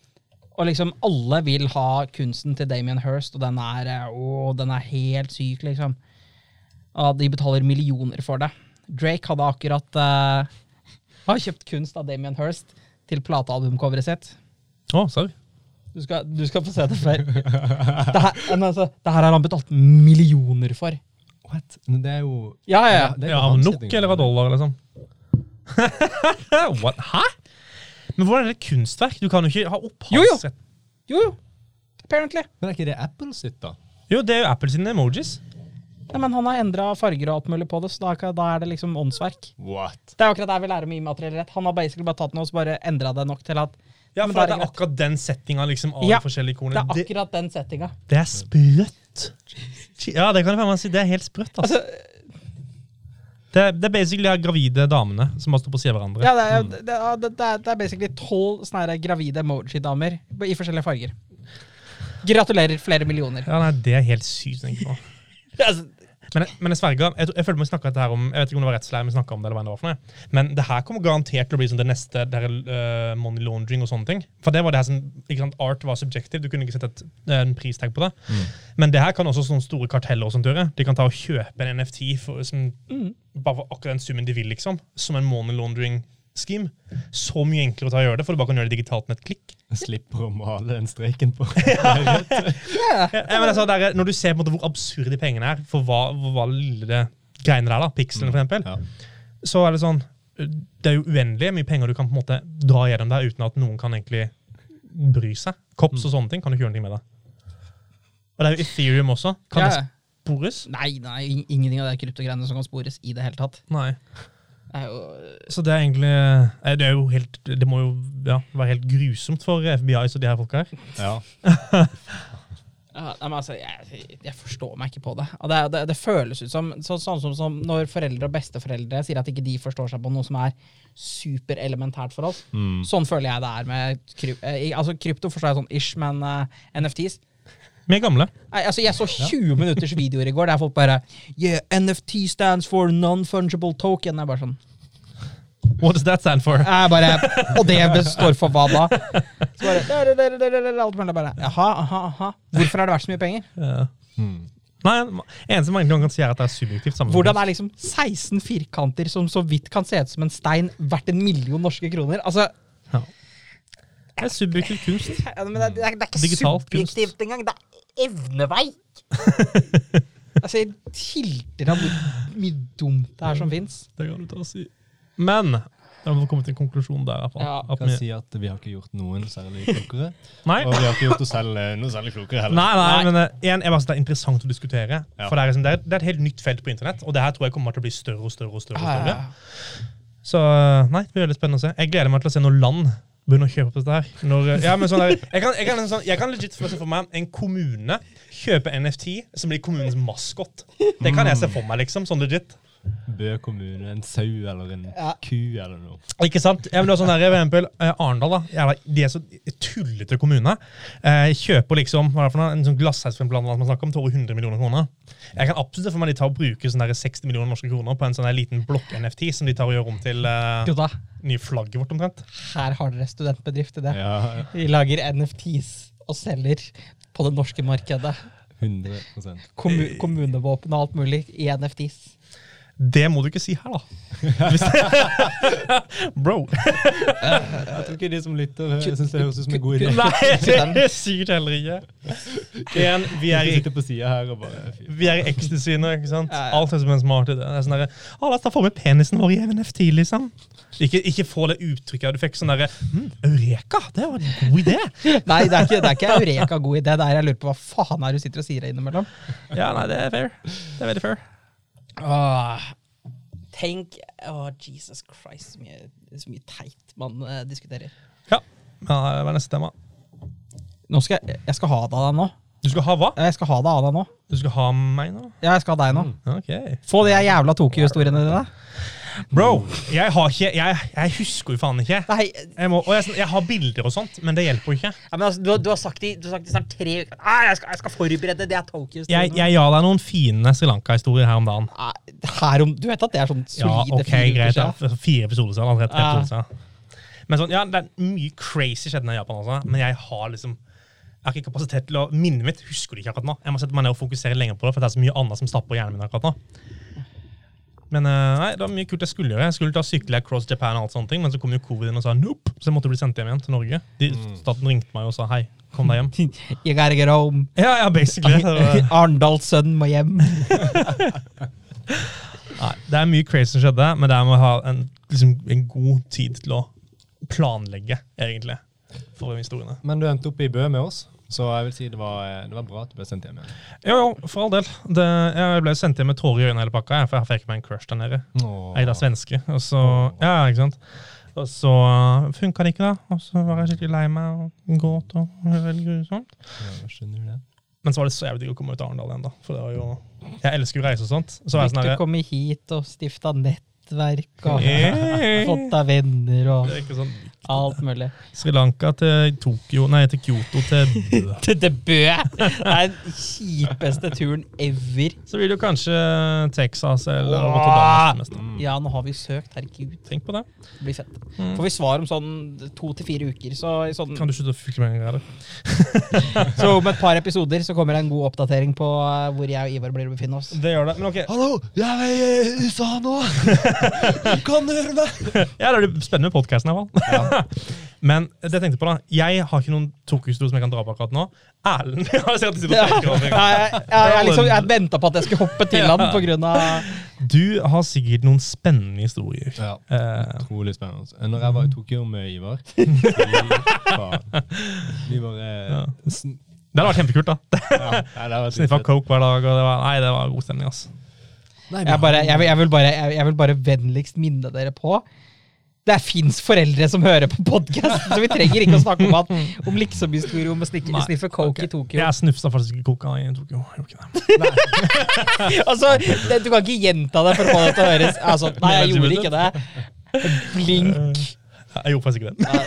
Og liksom alle vil ha kunsten til Damien Hirst, og den er, eh, å, den er helt syk, liksom. Og de betaler millioner for det. Drake hadde akkurat uh, har kjøpt kunst av Damien Hirst til platealbumcoveret sitt. Å, sorry. Du skal, du skal få se det før. det, her, altså, det her har han betalt millioner for. What? Men det er jo Ja, ja, ja. det er jo Ja, NOK eller av dollar, liksom? *laughs* What? Hæ? Men hvordan er det kunstverk? Du kan jo ikke ha Jo, jo. Jo, jo. Apparently. Men er ikke det Apple sitt, da? Jo, det er jo Apple sine emojis. Nei, men han har endra farger og alt mulig på det, så da, da er det liksom åndsverk. What? Det er akkurat der vi lærer om immateriell rett. Han har basically bare tatt noe og så bare endra det nok til at Ja, Men for det er er akkurat den settinga liksom, av Ja, de forskjellige Det er akkurat den settinga. det er sprøtt. Ja, det kan jeg faen meg si. Det er helt sprøtt. Altså. Altså, Det, det er basically de gravide damene som bare står på siden av hverandre. ja, det, er, det, er, det, er, det er basically tolv sånne gravide emoji-damer i forskjellige farger. Gratulerer, flere millioner. Ja, nei, Det er helt sykt. å tenke på. *laughs* Men, men jeg sverger, jeg, jeg føler vi snakket dette her om, jeg vet ikke om det var rettslære vi snakket om det, eller hva det var for noe. Men det her kommer garantert til å bli sånn det neste der, her, eh, money laundering og sånne ting. For det var det her som, ikke sant, Art var subjective, du kunne ikke sett et, en pristag på det. Men det her kan også sånne store karteller og sånt gjøre. De kan ta og kjøpe en NFT for, som, bare for akkurat den summen de vil, liksom. Som en money laundering scheme. Så mye enklere å ta og gjøre det, for du bare kan gjøre det digitalt med et klikk. *laughs* Slipper å male den streken på. *laughs* Ja, ja, altså, når du ser på en måte hvor absurde de pengene er, for hva, hva lille det greiene der, da, pikselen for eksempel, Ja. så er det sånn Det er jo uendelig mye penger du kan på en måte dra gjennom der uten at noen kan egentlig bry seg. Kops og sånne ting kan du ikke gjøre noe med det. Og det er jo Ethereum også. Kan ja. det spores? Nei, nei, ingenting av de kryptogreiene som kan spores i det hele tatt. Nei. Er jo Så det er egentlig eh, Det er jo helt Det må jo ja, være helt grusomt for FBIs og de her folka her. Ja. Ja, men altså, jeg, jeg forstår meg ikke på det. Og det, det, det føles ut som så, sånn som, som når foreldre og besteforeldre sier at ikke de forstår seg på noe som er superelementært for oss. Mm. Sånn føler jeg det er med kryp, eh, altså, krypto. forstår jeg sånn ish, men uh, NFTs Er gamle. Nei, altså Jeg så 20 minutters videoer i går der folk bare Yeah, NFT stands for non-fungible token. Jeg bare sånn What does that stand for? jeg bare, Og det *laughs* består for hva da? Så bare, der, der, der, der, alt mulig, bare Jaha, aha, aha. Hvorfor har det vært så mye penger? Ja. Hmm. Nei, eneste man kan si, er at det er subjektivt. sammen. Hvordan er liksom 16 firkanter som så vidt kan se ut som en stein, verdt en million norske kroner? Altså, Det er subjektiv kunst. ja, men det, er- det, er, ikke Digitalt kunst. subjektivt engang. Det er evneveik! *laughs* altså, jeg tilter av hvor mye dumt det er som fins. Det kan du ta og si. Men da må vi komme til en konklusjon der. fall. Ja. At Kan vi- si at vi har ikke gjort noen særlig klokere. Nei. Og vi har ikke gjort oss selv eh, noe særlig klokere heller. Nei, nei, Nei. men en igjen, jeg bare synes det er interessant å diskutere. Ja. For det er, liksom, det, er, det er et helt nytt felt på internett, og det her tror jeg kommer til å bli større og større. og større. og større. Så eh, nei, det blir veldig spennende å se. Jeg gleder meg til å se noen land begynner å kjøpe opp dette her. Når, eh, ja, men sånn der, jeg, kan, jeg, kan, sånn, jeg kan legit se for meg en kommune kjøpe NFT som blir kommunens maskot. Det kan jeg se for meg, liksom. Sånn legit. Bø kommune, en sau eller en Ja. ku eller noe. Ikke sant? Jeg vil ha sånn der, for eksempel, eh, Arendal, da. Jævla, de er så tullete kommune. Eh, kjøper liksom hva er det for noe, en sånn glassheis for blant annet man snakker om, til over 100 millioner kroner. Jeg kan absolutt for meg de tar og bruker sånn der 60 millioner norske kroner på en sånn liten blokk-NFT som de tar og gjør om til eh, nye flagget vårt, omtrent. her har dere studentbedrift i det. Ja, Vi lager NFTs og selger på det norske markedet. 100 Kommu kommunevåpen og alt mulig i NFTs. Det må du ikke si her, da. *laughs* Bro. Jeg tror ikke de som lytter, eh, syns det høres ut som en god idé. Nei, *laughs* det er sikkert heller ikke. En, *laughs* vi er i på sida her og bare. Vi er i ecstasy nå, ikke sant? Alt er som en smart idé. Det er sånn derre Å, la oss ta for med penisen vår i NFT, liksom. Ikke, ikke få det uttrykket. Du fikk sånn derre mm, Eureka! Det var en god idé! Nei, det er ikke, det er ikke Eureka god idé. Det er jeg lurer på hva faen er det du sitter og sier innimellom. Ja, nei, det er fair. Det er veldig fair. Åh, tenk Åh, Jesus Christ, så mye, så mye teit man eh, diskuterer. Ja. ja det var neste tema. Nå skal jeg, jeg skal ha det av deg nå. Du skal ha hva? Jeg skal ha det av deg nå. Du skal ha meg nå? Ja, jeg skal ha deg nå. Ok. Få de jævla Tokyo-historiene dine. Bro, jeg har ikke Jeg, jeg husker jo faen ikke. Nei, Jeg, må, og jeg, jeg har bilder og sånt, men det hjelper jo ikke. ja, men altså, du, du har sagt i du har sagt i snart tre uker. Ah, jeg, skal, jeg skal forberede det er Jeg, Tokyo-historiene. jeg ga deg noen fine Sri Lanka-historier her om dagen. Her om, du vet at det er sånn solide Ja, okay, ok, fire greit. siden? Ja. Fire episoder siden. Allerede tre Ja. episoder siden. Men sånn, ja, det er mye crazy skjedd i Japan også, men jeg har liksom jeg har ikke kapasitet til å Minnet mitt husker det ikke akkurat nå. Jeg må sette meg ned og fokusere lenger på det, for det er så mye annet som stapper hjernen min akkurat nå. Men eh, nei, det var mye kult jeg skulle gjøre. Jeg skulle ta sykle across Japan, og alt sånne ting, men så kom jo covid inn og sa nope, så jeg måtte bli sendt hjem igjen til Norge. De, Staten ringte meg og sa hei, kom deg hjem. *laughs* You gotta get home. Ja, ja, basically. *laughs* Arendalssønnen må hjem. *laughs* Nei, det er mye crazy som skjedde, men det er med å ha en, liksom, en god tid til å planlegge, egentlig, for historiene. Men du endte opp i Bø med oss, så jeg vil si det var, det var bra at du ble sendt hjem igjen. Jo, jo, for all del. Det, jeg ble sendt hjem med tårer i øynene hele pakka, for jeg fikk meg en crush der nede. Eida svenske. Og så, ja, ikke sant? Og så funka det ikke, da. Og så var jeg skikkelig lei meg og gråt. og det var veldig grusomt. Ja, skjønner det? Men så var det så jævlig digg å komme ut av Arendal igjen, da. For det var jo Jeg elsker jo reise og sånt. Så var jeg Fikk sånn du komme hit og stifta nettverk og Hey. *laughs* fått deg venner og Det er ikke sånn alt mulig. Sri Lanka til Tokyo Nei, til Kyoto til Bø. *laughs* Til det bø! Det er den kjipeste turen ever. Så vil du kanskje Texas eller Åh. Rotterdam. Ja, nå har vi søkt. Herregud. Tenk på det. Det blir fett. Får vi svar om sånn to til fire uker, så, i sånn, Kan du slutte å fylle med en gang? *laughs* så om et par episoder så kommer det en god oppdatering på eh, hvor jeg og Ivar blir å befinne oss. Det gjør det. Men ok, Hallo, jeg er i USA nå! *laughs* Du kan høre meg! Ja, det blir spennende med podkasten. *laughs* Men det jeg tenkte på da, jeg har ikke noen Tokyo-historie som jeg kan dra på akkurat nå. Erlend *laughs* jeg har sett Ja, jeg, jeg, liksom, jeg venta på at jeg skulle hoppe til han av *laughs* Du har sikkert noen spennende historier. Ja. Eh, Utrolig spennende. Når jeg var i Tokyo med Ivar. Vi bare Ja. det hadde vært kjempekult. da. ja, Sniffa coke hver dag. og det var, Nei, det var god stemning. ass. Jeg, bare, jeg, vil- vil bare, jeg, jeg vil bare vennligst minne dere på det fins foreldre som hører på podkast, så vi trenger ikke å snakke om, at, *laughs* om liksom-historie om å snikke, Nei, sniffe coke okay. i Tokyo. Jeg snufsa faktisk ikke coca i Tokyo. Altså, det, Du kan ikke gjenta det for å få det til å høres altså, Nei, jeg gjorde ikke det. Blink. Jeg gjorde faktisk ikke det.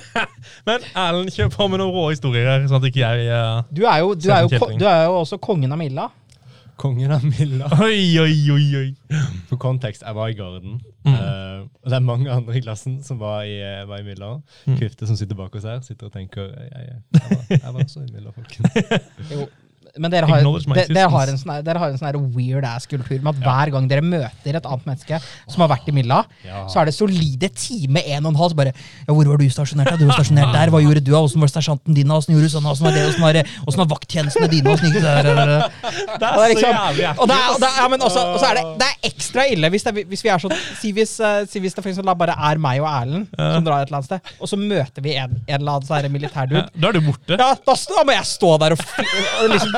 *laughs* Men Erlend, kjør på med noen rå historier her, sånn at ikke jeg Uh, Du er jo, du er jo, du er jo også kongen av Milla. Kongen av Milla. *laughs* Oi, oi, oi, oi. For kontekst, jeg var i Garden. Mm. Uh, og det er mange andre i klassen som var i, eh, var i Milla. Mm. Kvifte som sitter bak oss her, sitter og tenker Jeg, jeg, jeg, var, jeg var også i Milla, folkens. *laughs* Men dere har, de, dere har en sånn dere har en sånn weird ass-kultur med at hver gang dere møter et annet menneske som har vært i Milla, Ja. så er det solide time en og en halv. Så bare ja, 'Hvor var du stasjonert? Du var stasjonert der. Hva gjorde du? Åssen var sersjanten din? Åssen gjorde du sånn? Åssen var det? Åssen var? Åssen var vakttjenestene dine? Åssen gikk det der? Det er så liksom- Og, det er, og, det er, ja, men også, og så er det, det er ekstra ille hvis, det, hvis vi er sånn Si hvis, uh, si hvis det for eksempel bare er meg og Erlend som drar et eller annet sted, og så møter vi en, en eller annen sånn militærdude. Da er du borte. Ja, da, da må jeg stå der og, og liksom,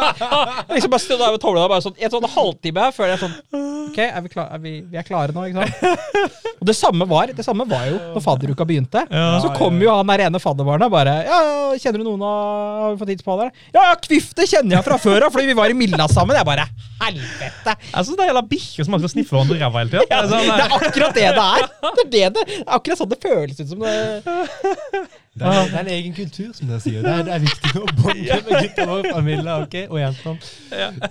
liksom bare stå der med tålmodighet bare sånn, en sånn halvtime her før jeg sånn Ok, er vi, klar, er vi, vi er klare nå, ikke sant? Og det samme var det samme var jo når fadderuka begynte. Ja. så kom jo han der ene fadderbarnet bare Ja, kjenner du noen av Har vi fått hits på han der? Ja, Kvifte kjenner jeg fra før av, fordi vi var i Milla sammen. Jeg bare Helvete! Jeg syns det er jævla bikkjer som skal sniffe hverandre i ræva hele tida. Ja, Det er sånn, det er akkurat det det er. Det er, det det, det er akkurat sånn det føles ut som det. Det er, det er en egen kultur, som dere sier. Det er, det er viktig å bonde *laughs* med gutter og familie okay? ok, og jentene.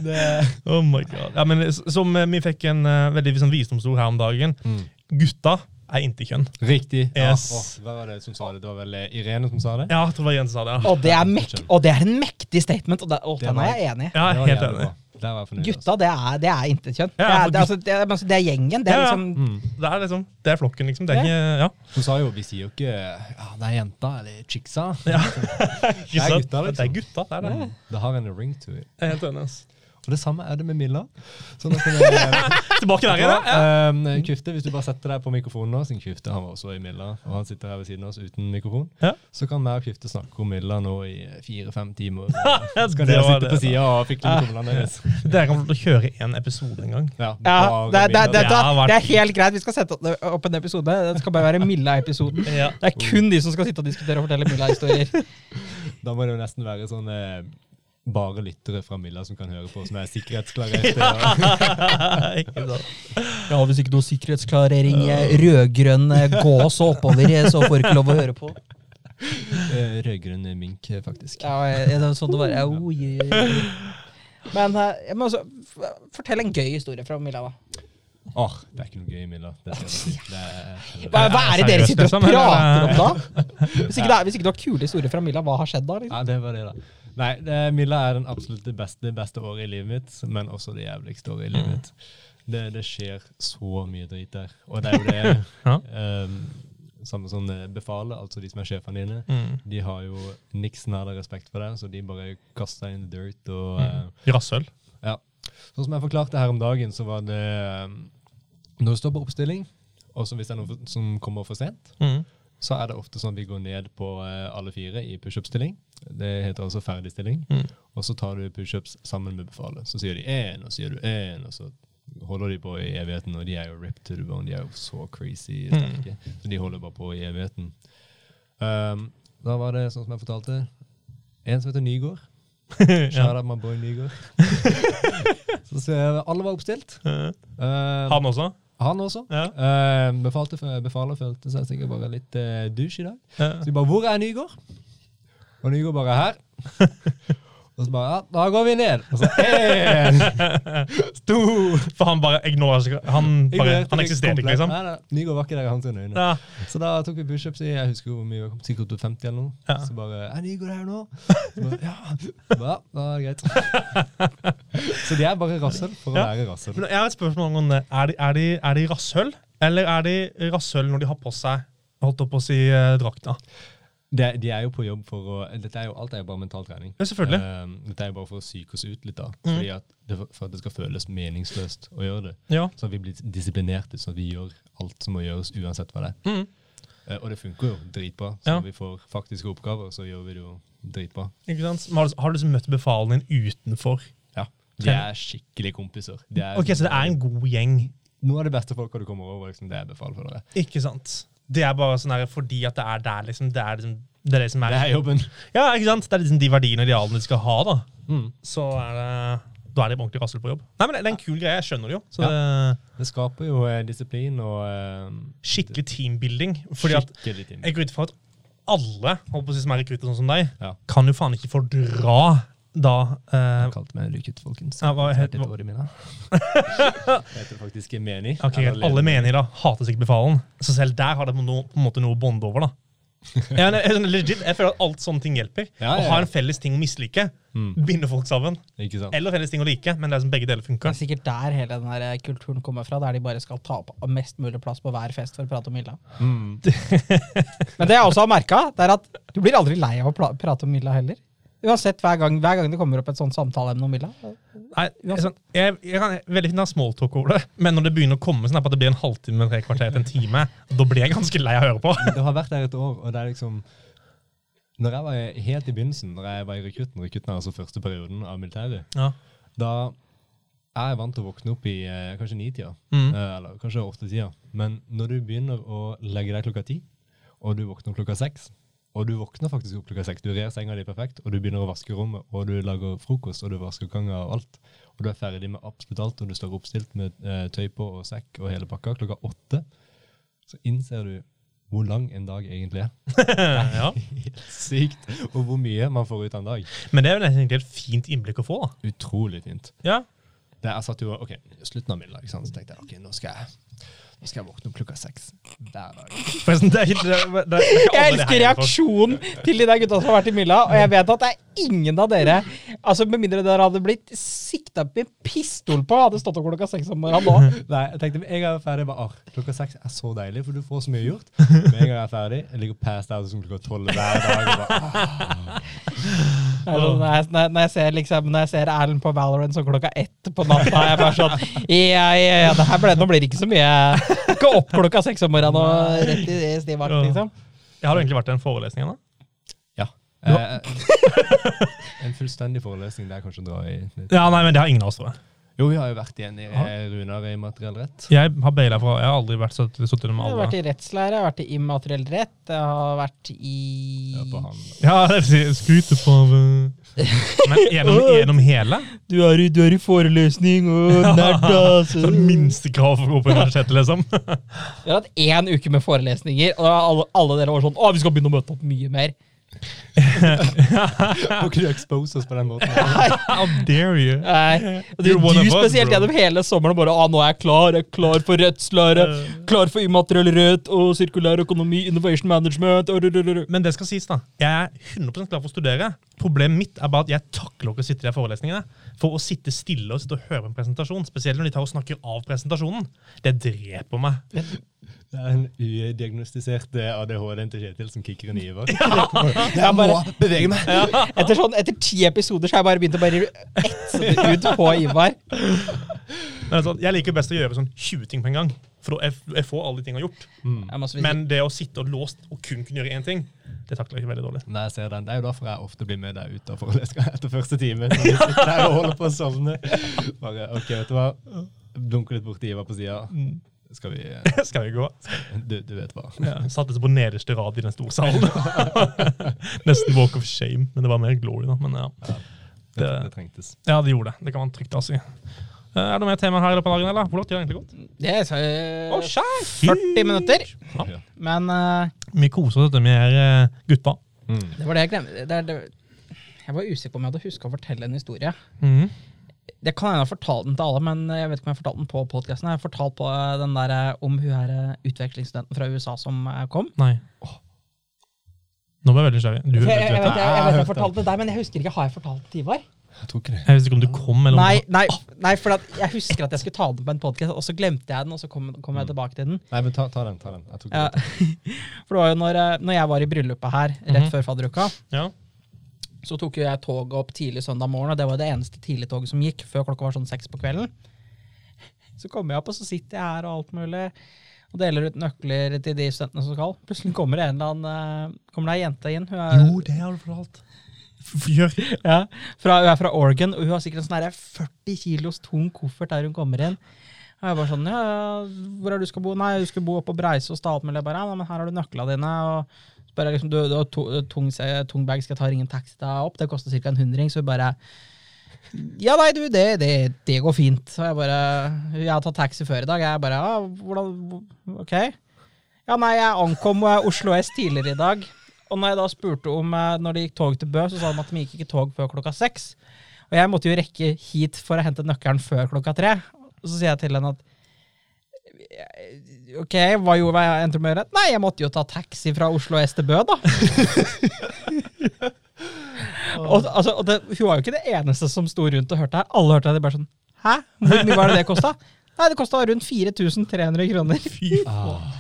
Det- Oh my god. Ja, men som eh, vi fikk en uh, veldig sånn visdomsord her om dagen. Gutta er intetkjønn. Riktig. Ja. Oh, hva var det som sa det? Det var vel eh, Irene som sa det? Ja, jeg tror det var Jens som sa det. Ja, Og det er, mek og det er en mektig statement, og, det, og den er jeg enig i. ja helt enig. Der var jeg fornøyd. Gutta, det er, det er intetkjønn. Ja, det, er, det, er altså, det, er, altså, det er gjengen. Det er Ja, ja. liksom altså. Mm. Det er liksom, det er flokken, liksom. Det er ikke, ja. Hun sa jo vi sier jo ikke ja, det er jenta eller chicksa. ja. *laughs* Det er gutta, Det er liksom. gutta, det er det. Det har en ring to it. Jeg er helt enig. ass. Og det samme er det med Milla. Sånn at *laughs* jeg, Tilbake der igjen, ja. um, Kvifte, hvis du bare setter deg på mikrofonen nå, siden Kvifte han var også i Milla, og han sitter her ved siden av oss uten mikrofon, Ja. så kan vi og Kvifte snakke om Milla nå i fire-fem timer. *laughs* Så kan det dere sitte det, på sida og fikle med tomlene deres? *laughs* Dere kan få lov til å kjøre en episode en gang. Ja, ja, det, er- det, det, Det det er helt greit. Vi skal sette opp- en episode. Det skal bare være Milla-episoden. Ja. Det er kun de som skal sitte og diskutere og fortelle Milla-historier. Da må det jo nesten være sånn eh, bare lyttere fra Milla som kan høre på, som er sikkerhetsklarerte. *laughs* ja. Ja, Hvis ikke noe sikkerhetsklarering, rød-grønn gås og oppover, så får du ikke lov å høre på. Eh, Rød-grønn mink, eh, faktisk. Ja, det er sånn det var? Oh, yeah. Men eh, jeg må også fortelle fortell en gøy historie fra Milla, da. Åh, det er ikke noe gøy, Milla. Det. Det er, Hva, hva er det dere sitter og liksom, prater om da? *laughs* Hvis ikke, det er, hvis ikke du har kule historier fra Milla, hva har skjedd da? liksom? Ja, det var det, da. Nei, det, Milla er den absolutt det beste, beste året i livet mitt, men også det jævligste året i livet mitt. Det, det skjer så mye drit der. Og det er jo det *laughs* Ja. um, Samme som befalet, altså de som er sjefene dine. Mm. De har jo niks nær respekt for deg, så de bare kaster deg in the dirt. og... Mm. uh, Rasshøl. Sånn som jeg forklarte her om dagen, så var det um, Når du står på oppstilling, og så hvis det er noen som kommer for sent, Mm. Så er det ofte sånn at vi går ned på eh, alle fire i pushup-stilling. Det heter altså ferdigstilling. Mm. Og så tar du pushups sammen med befalet. Så sier de én, og så sier du én, og så holder de på i evigheten. Og de er jo ripped to the bone. De er jo så crazy Mm. Så de holder bare på i evigheten. Um, da var det sånn som jeg fortalte, en som heter Nygård. *laughs* Shout out my boy Nygård. *laughs* så jeg, alle var oppstilt. Um, Han også? Han også. Ja. Uh, befalte, befaler følte seg sikkert bare litt uh, dusj i dag. Ja. Så vi bare 'Hvor er Nygård?' Og Nygård bare 'Her'. *laughs* og så bare 'Ja, da går vi ned'. Og så én, *laughs* to For han bare ignorerer Han, bare, han eksisterer ikke, liksom? Nei, nei, Nygård var ikke der i hans øyne. Ja. Så da tok vi pushups i jeg husker hvor mye, sikkert til 50 eller noe. Ja. Så bare 'Er Nygård her nå?' Så bare, ja. Så bare, ja, da er det greit. *laughs* så de er bare rasshøl for å Ja. være rasshøl. Jeg har et spørsmål det. Er de, er de, er de rasshøl, eller er de rasshøl når de har på seg holdt opp å si eh, drakta? Det, de er jo på jobb for å Dette er jo, alt er jo bare mental trening. Ja, selvfølgelig. Eh, dette er jo bare for å psyke oss ut litt, da. Mm. At det, for at det skal føles meningsløst å gjøre det. Ja. Så at vi blir disiplinerte, så at vi gjør alt som må gjøres, uansett hva det er. Mm. Uh, og det funker jo dritbra. Så Ja. når vi får faktiske oppgaver, så gjør vi det jo dritbra. Ikke sant? Men Har du, har du liksom møtt befalen din utenfor? Ja. De er skikkelig kompiser. Er, Ok, Så det er en god gjeng? Noe av det beste folka du kommer over, liksom, det er befal for dere. Ikke sant? Det er bare sånn her fordi at det er der, liksom. Det er, liksom, det er det som er Det er jobben. Ja, ikke sant? Det er liksom de verdiene og idealene de skal ha, da. Mm. Så er det da er de ordentlig rassel på jobb. Nei, men Det er en kul greie, jeg skjønner det jo. Så Ja. det Det skaper jo eh, disiplin og eh, Skikkelig teambuilding. Fordi at skikkelig team. jeg går ut fra at alle håper si, som er rekrutter sånn som deg, Ja. kan jo faen ikke fordra da eh, Han kalte meg lykkut, folkens. Ja, hva het- du hva? *laughs* Jeg heter faktisk Meni. Ok. Alle menier da hater sikkert befalen. Så selv der har det på, no, på en måte noe å bonde over. da. *laughs* Ja, legit, jeg føler at alt sånne ting hjelper. Ja, ja, Å ha en felles ting å mislike. Mm. Binde folk sammen. Ikke sant? Eller felles ting å like, men det er som begge deler funker. Det er sikkert der hele den der eh, kulturen kommer fra, der de bare skal ta opp mest mulig plass på hver fest for å prate om Milla. Mm. *laughs* Men det jeg også har merka, er at du blir aldri lei av å prate om Milla heller. Uansett, hver gang, hver gang det kommer opp et sånt samtaleemne om Villa. Nei, jeg, sånn, jeg, jeg kan veldig fint ha smalltalk over det, men når det begynner å komme sånn at det blir en halvtime, tre kvarter til en time, da blir jeg ganske lei av å høre på. Det har vært der et år, og det er liksom Når jeg var helt i begynnelsen, når jeg var i rekrutten, rekrutten er altså første perioden av militæret, Ja. da er jeg vant til å våkne opp i eh, kanskje ni-tida, Mm. eh, eller kanskje åtte-tida. Men når du begynner å legge deg klokka ti, og du våkner klokka seks, og du våkner faktisk opp klokka seks, du rer senga di perfekt, og du begynner å vaske rommet, og du lager frokost, og du vasker ganga og alt, og du er ferdig med absolutt alt, og du står oppstilt med eh, tøy på og sekk og hele pakka klokka åtte, så innser du hvor lang en dag egentlig er. *laughs* ja. Sykt. Og hvor mye man får ut av en dag. Men det er jo nesten egentlig et fint innblikk å få. Utrolig fint. Ja. Det jeg satt jo, ok, slutten av middag, så tenkte jeg, ok, nå skal jeg, nå skal jeg våkne opp klokka seks hver dag. Det det, det Jeg elsker reaksjonen til de der gutta som har vært i Milla, og jeg vet at det er ingen av dere Altså Med mindre dere hadde blitt sikta med pistol på, hadde stått opp klokka seks om morgenen nå. *laughs* Nei, jeg tenkte en gang jeg er ferdig, bare, ah, klokka seks er så deilig, for du får så mye gjort. Med en gang jeg er ferdig, jeg ligger past out som klokka tolv hver dag. Og bare, ah. Sånn, når, jeg, når, jeg ser liksom Når jeg ser Erlend på Valorant sånn klokka ett på natta, er jeg bare sånn *laughs* Ja, ja, ja, det her ble, nå blir det ikke så mye Ikke opp klokka seks om morgenen og rett i stiv vakt, liksom. Jeg har egentlig vært i en forelesning ennå. Ja. Ja. Eh, *laughs* en fullstendig forelesning, det er kanskje å dra i litt. Ja, nei, men det har ingen av oss, tror jeg. Jo, vi har jo vært igjen i Ja. eh, Runar i materiell rett. Jeg har baila fra Jeg har aldri vært satt satt med Jeg har vært i rettslære, jeg har vært i immateriell rett, jeg har vært i Ja, på han. Ja, det vil Men gjennom, *laughs* gjennom hele? Du er i, du er i forelesning og nært, altså. Sånn minstekrav for å gå på universitetet, liksom. *laughs* Vi har hatt én uke med forelesninger, og alle, alle dere var sånn Å, vi skal begynne å møte opp mye mer. *laughs* Må ikke du expose oss på den måten? How dare you? Nei. Du, du spesielt gjennom hele sommeren bare ah, 'Nå er jeg klar. Jeg er klar for rettslære. Klar for immateriell rett og sirkulær økonomi, innovation management' Men det skal sies, da. Jeg er 100 klar for å studere. Problemet mitt er bare at jeg takler ikke å sitte i de forelesningene. For å sitte stille og sitte og høre en presentasjon, spesielt når de tar og snakker av presentasjonen, det dreper meg. Det er en udiagnostisert ADHD-en til Kjetil som kicker en Ivar. *laughs* Jeg må bevege meg! Etter, sånn, etter ti episoder så har jeg bare begynt å bare etse det ut på Ivar. Men altså, jeg liker best å gjøre sånn 20 ting på en gang. For da jeg, jeg får alle de tingene gjort. Jeg vidt- Men det å sitte og låst og kun kunne gjøre én ting, det takler jeg ikke veldig dårlig. Nei, jeg ser den. Det er jo derfor jeg ofte blir med deg ut av forelesninga etter første time. Når vi sitter der og holder på å sovne. Bare, ok, vet du hva? Dunker litt borti Ivar på sida. Skal vi *laughs* eh, Skal vi gå? du, du vet hva. Ja, Satte seg på nederste rad i den store salen. *laughs* Nesten walk of shame, men det var mer glory, da. Men ja, Det, Det- det trengtes. ja det gjorde det. Det kan man trygt si. Eh, Er det noe mer tema her i løpet av dagen, eller? Hvor langt gjør det egentlig gått? Det er så, Å, skjær! 40 minutter. Ja. Ja. Men uh, Vi koser oss med uh, gutta. Mm. det var det jeg glemte. Det det, jeg var usikker på om jeg hadde huska å fortelle en historie. Mhm. Det kan hende jeg har fortalt den til alle, men jeg vet ikke om jeg har fortalt den på podkasten. Jeg har fortalt på eh, den der eh, om hun her eh, utvekslingsstudenten fra USA som kom. Nei. Nå ble jeg veldig nysgjerrig. Du, Jeg, jeg, jeg, vet jeg, jeg, vet jeg fortalte det der, men jeg husker ikke. Har jeg fortalt det til Ivar? Jeg tror ikke det. Jeg visste ikke om du kom, eller om Nei, nei, nei for at jeg husker at jeg skulle ta den på en podkast, og så glemte jeg den, og så kom, kom jeg tilbake til den. Nei, men ta, ta den. ta den. Jeg tok Ja. det. *laughs* For det var jo når, når jeg var i bryllupet her rett Mhm. før fadderuka, Ja. Så tok jeg toget opp tidlig søndag morgen, og det var det eneste tidligtoget som gikk før klokka var sånn seks på kvelden. *laughs* Så kommer jeg opp, og så sitter jeg her og alt mulig, og deler ut nøkler til de studentene som skal. Plutselig kommer det en eller annen eh, kommer det ei jente inn. Hun er, Jo, det har du fortalt. *laughs* Ja, fra, hun er fra Oregon, og hun har sikkert en sånn 40 kilos tung koffert der hun kommer inn. Og jeg bare sånn, ja, hvor er du skal bo? Nei, du skal bo oppe på Breisås. alt mulig. Jeg bare, ja, men her har du nøklene dine. og bare liksom, du, du har to, tung, tung bag, skal ta ringen taxi opp? Det koster ca. en hundring. Så bare Ja, nei, du, det, det, det går fint. Så jeg bare Jeg har tatt taxi før i dag. Jeg bare Ja, hvordan Ok. Ja, nei, jeg ankom eh, Oslo S tidligere i dag. Og når jeg da spurte om eh, når det gikk tog til Bø, så sa de at de gikk ikke tog før klokka seks. Og jeg måtte jo rekke hit for å hente nøkkelen før klokka tre. Og så sier jeg til henne at Ok, hva gjorde jeg endte med å gjøre? Nei, jeg måtte jo ta taxi fra Oslo S til Bø, da. *laughs* og, altså, og det, hun var jo ikke det eneste som sto rundt og hørte her. Alle hørte det bare sånn Hæ? Hvor mye var det det kosta? *laughs* Nei, det kosta rundt 4300 kroner. *laughs* Fy faen.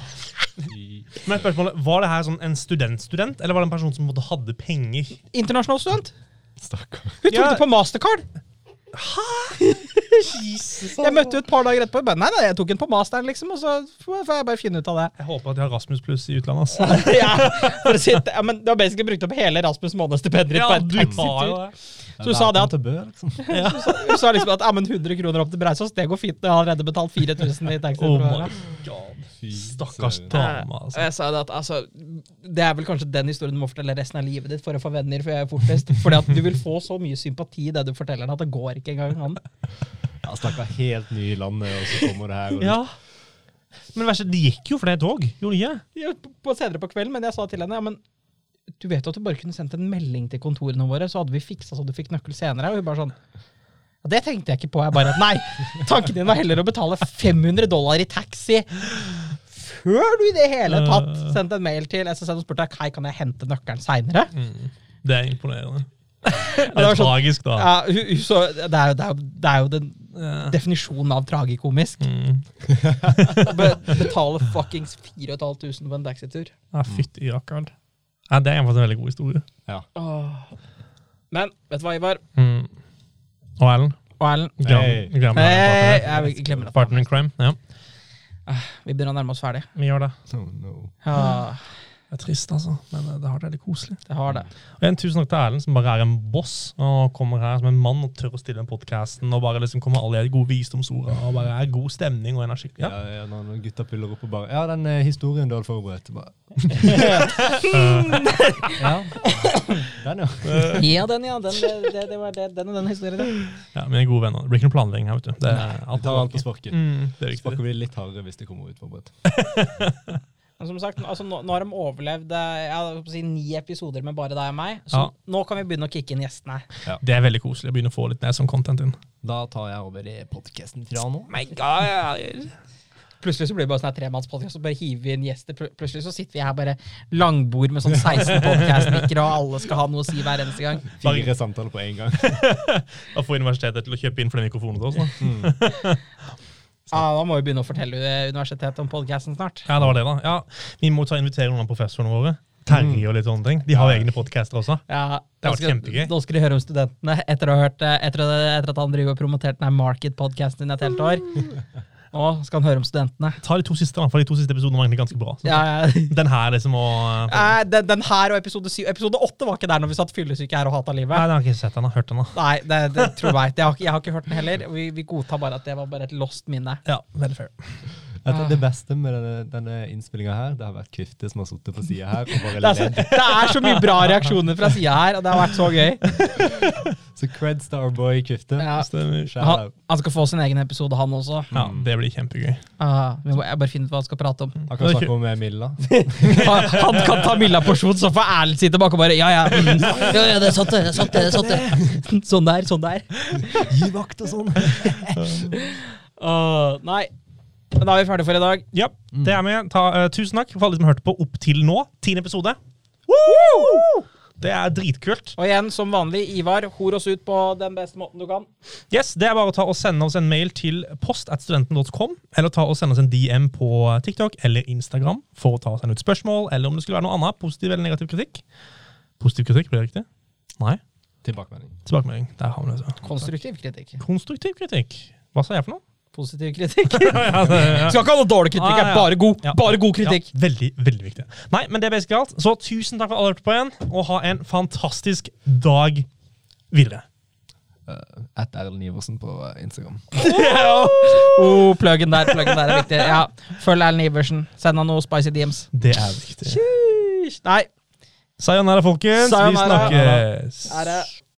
Men spørsmålet, Var det her sånn en studentstudent, eller var det en person som hadde penger? Internasjonal student. Stakkar. Hun tok Ja. det på mastercard. Jeg møtte jo et par dager etterpå. Bare, nei, nei, jeg tok en på masteren, liksom, og så får jeg bare finne ut av det. Jeg håper at de har Rasmus pluss i utlandet. ass. *laughs* ja, for å si, det- ja, men Du har basically brukt opp hele Rasmus månedsstipendiet ditt på en taxitur. Så du sa det at Bø, liksom. *laughs* Hun sa liksom at ja, men 100 kroner opp til Breisås, det går fint. Jeg har allerede betalt 4000 i taxi. Oh my god. Stakkars dame, altså. jeg sa det at altså, Det er vel kanskje den historien du må fortelle resten av livet ditt for å få venner for fortest. Fordi at du vil få så mye sympati i det du forteller, at det går ikke engang an. Ja, snakka helt ny i landet, og så kommer det her. Og Ja. Men verst, det gikk jo flere er tog, gjorde det ikke? Ja, på- på senere på kvelden, men jeg sa til henne ja, men du vet jo at du bare kunne sendt en melding til kontorene våre, så hadde vi fiksa så du fikk nøkkel senere. Og hun bare sånn ja, Det tenkte jeg ikke på. Jeg bare Nei! Tanken din var heller å betale 500 dollar i taxi før du i det hele tatt sendte en mail til SSN og spurte hei, kan jeg hente nøkkelen seinere. Det er imponerende. *laughs* Det er sånn- tragisk, da. Ja, hun, hun så, det, er jo, det, er jo, det er jo den Definisjonen av tragikomisk. Mm. *laughs* Be, betale fuckings 4500 på en taxitur. Ja, Fytti rakkeren. Ja, det er en veldig god historie. Ja. Men vet du hva, Ivar Mm. Og Erlend? og Erlend? Glem, Hey. glem Hey, jeg glemmer det. Partner in crime. Ja, Vi begynner å nærme oss ferdig. vi gjør det. Oh, no. Ja, Det er trist, altså, men eh, det har det veldig koselig. det har det. Og en Tusen takk til Erlend, som bare er en boss og kommer her som en mann og tør å stille den podkasten og bare liksom kommer alle de gode visdomsordene og bare er god stemning og energi. Ja. Ja. Ja, når gutta puller opp og bare Ja, den eh, historien du hadde forberedt. Bare, *laughs* *laughs* ja. Den, ja. Ja, den, ja. Den, det, det, det var det, den og den historien. ja. ja, er gode venner. Det blir ikke noe planlegging her, vet du. Det er Vi tar alt på sparket. Mm, det er Sparker vi litt hardere hvis det kommer ut forberedt. *laughs* Men som sagt, altså, nå, nå har de overlevd eh, si, ni episoder med bare deg og meg, så Ja. nå kan vi begynne å kicke inn gjestene. Det er veldig koselig å begynne å få litt ned som content inn. Da tar jeg over i podkasten fra nå. My God. Plutselig så blir det bare sånn tremannspodkast, og bare hiver vi inn gjester. Plutselig så sitter vi her bare langbord med sånn 16 *laughs* podcast-mikker, og alle skal ha noe å si hver eneste gang. Fire samtaler på én gang. *laughs* Og få universitetet til å kjøpe inn flere mikrofoner til oss. Da. *laughs* Ja, da må vi begynne å fortelle universitetet om podcasten snart. Ja, det var det, da. Ja, vi må ta invitere noen av professorene våre. Terje og litt sånne ting. De har jo egne podcaster også. Ja, Det har vært kjempegøy. Nå skal de høre om studentene etter, å ha hørt, eh, etter, etter at han driver og promoterte den her Market-podcasten i et helt år. Nå skal han høre om studentene. Ta de to siste, da, for de to siste episodene var egentlig ganske bra. Ja, ja. *laughs* Den her liksom og Eh, den, den her og episode syv Episode åtte var ikke der når vi satt fyllesyke her og hata Nei, den har ikke sett ennå. Hørt den, da. Nei, det, det tror jeg. Jeg har, jeg har ikke hørt den heller. *laughs* Vi, vi godtar bare at det var bare et lost minne. Ja, veldig fair. Jeg tror Det beste med denne, denne innspillinga her, det har vært Kvifte som har sittet på sida her og bare Det er, så, det er så mye bra reaksjoner fra sida her, og det har vært så gøy. *laughs* Så cred Starboy Kvifte. Ja. Han, han skal få sin egen episode, han også. Ja, det blir kjempegøy. Ah, vi må, jeg bare finne ut hva han skal prate om. Han kan snakke om eh, Milla. *laughs* Han, han kan ta Milla-porsjon, så får Erlend sitte bak og bare Ja, ja, mm, *laughs* ja, ja det er sant, det. det er sant, det, det er sant det. Sånn der, sånn der. Gi vakt og sånn. Uh, nei. Da er vi ferdige for i dag. Ja, det er med. Ta, uh, tusen takk for alle som har hørt på opp til nå. Tiende episode. Det er dritkult. Og igjen, som vanlig, Ivar, hor oss ut på den beste måten du kan. Yes, Det er bare å ta og sende oss en mail til postatstudenten.com, eller ta og sende oss en DM på TikTok eller Instagram for å ta og sende ut spørsmål, eller om det skulle være noe annet, positiv eller negativ kritikk. Positiv kritikk, blir det riktig? Nei. Tilbakemelding. Tilbakemelding. Der har vi det. så. Konstruktiv kritikk. Konstruktiv kritikk. Hva sa jeg for noe? Positiv kritikk. *laughs* ja, det, ja. Skal ikke ha noe dårlig kritikk, Ah, ja. er bare god. Ja. Bare god kritikk. Ja, veldig, veldig viktig. Nei, men det er basically alt. Så tusen takk for at alle hørte på igjen, og ha en fantastisk dag videre. Uh, at Erlend Iversen på eh, Instagram. *laughs* Oh, pluggen der, pluggen der er viktig. Ja, Følg Erlend Iversen. Send han noe spicy DMs. Det er viktig. Nei, Sayonara, folkens. Sayonara. Vi snakkes. det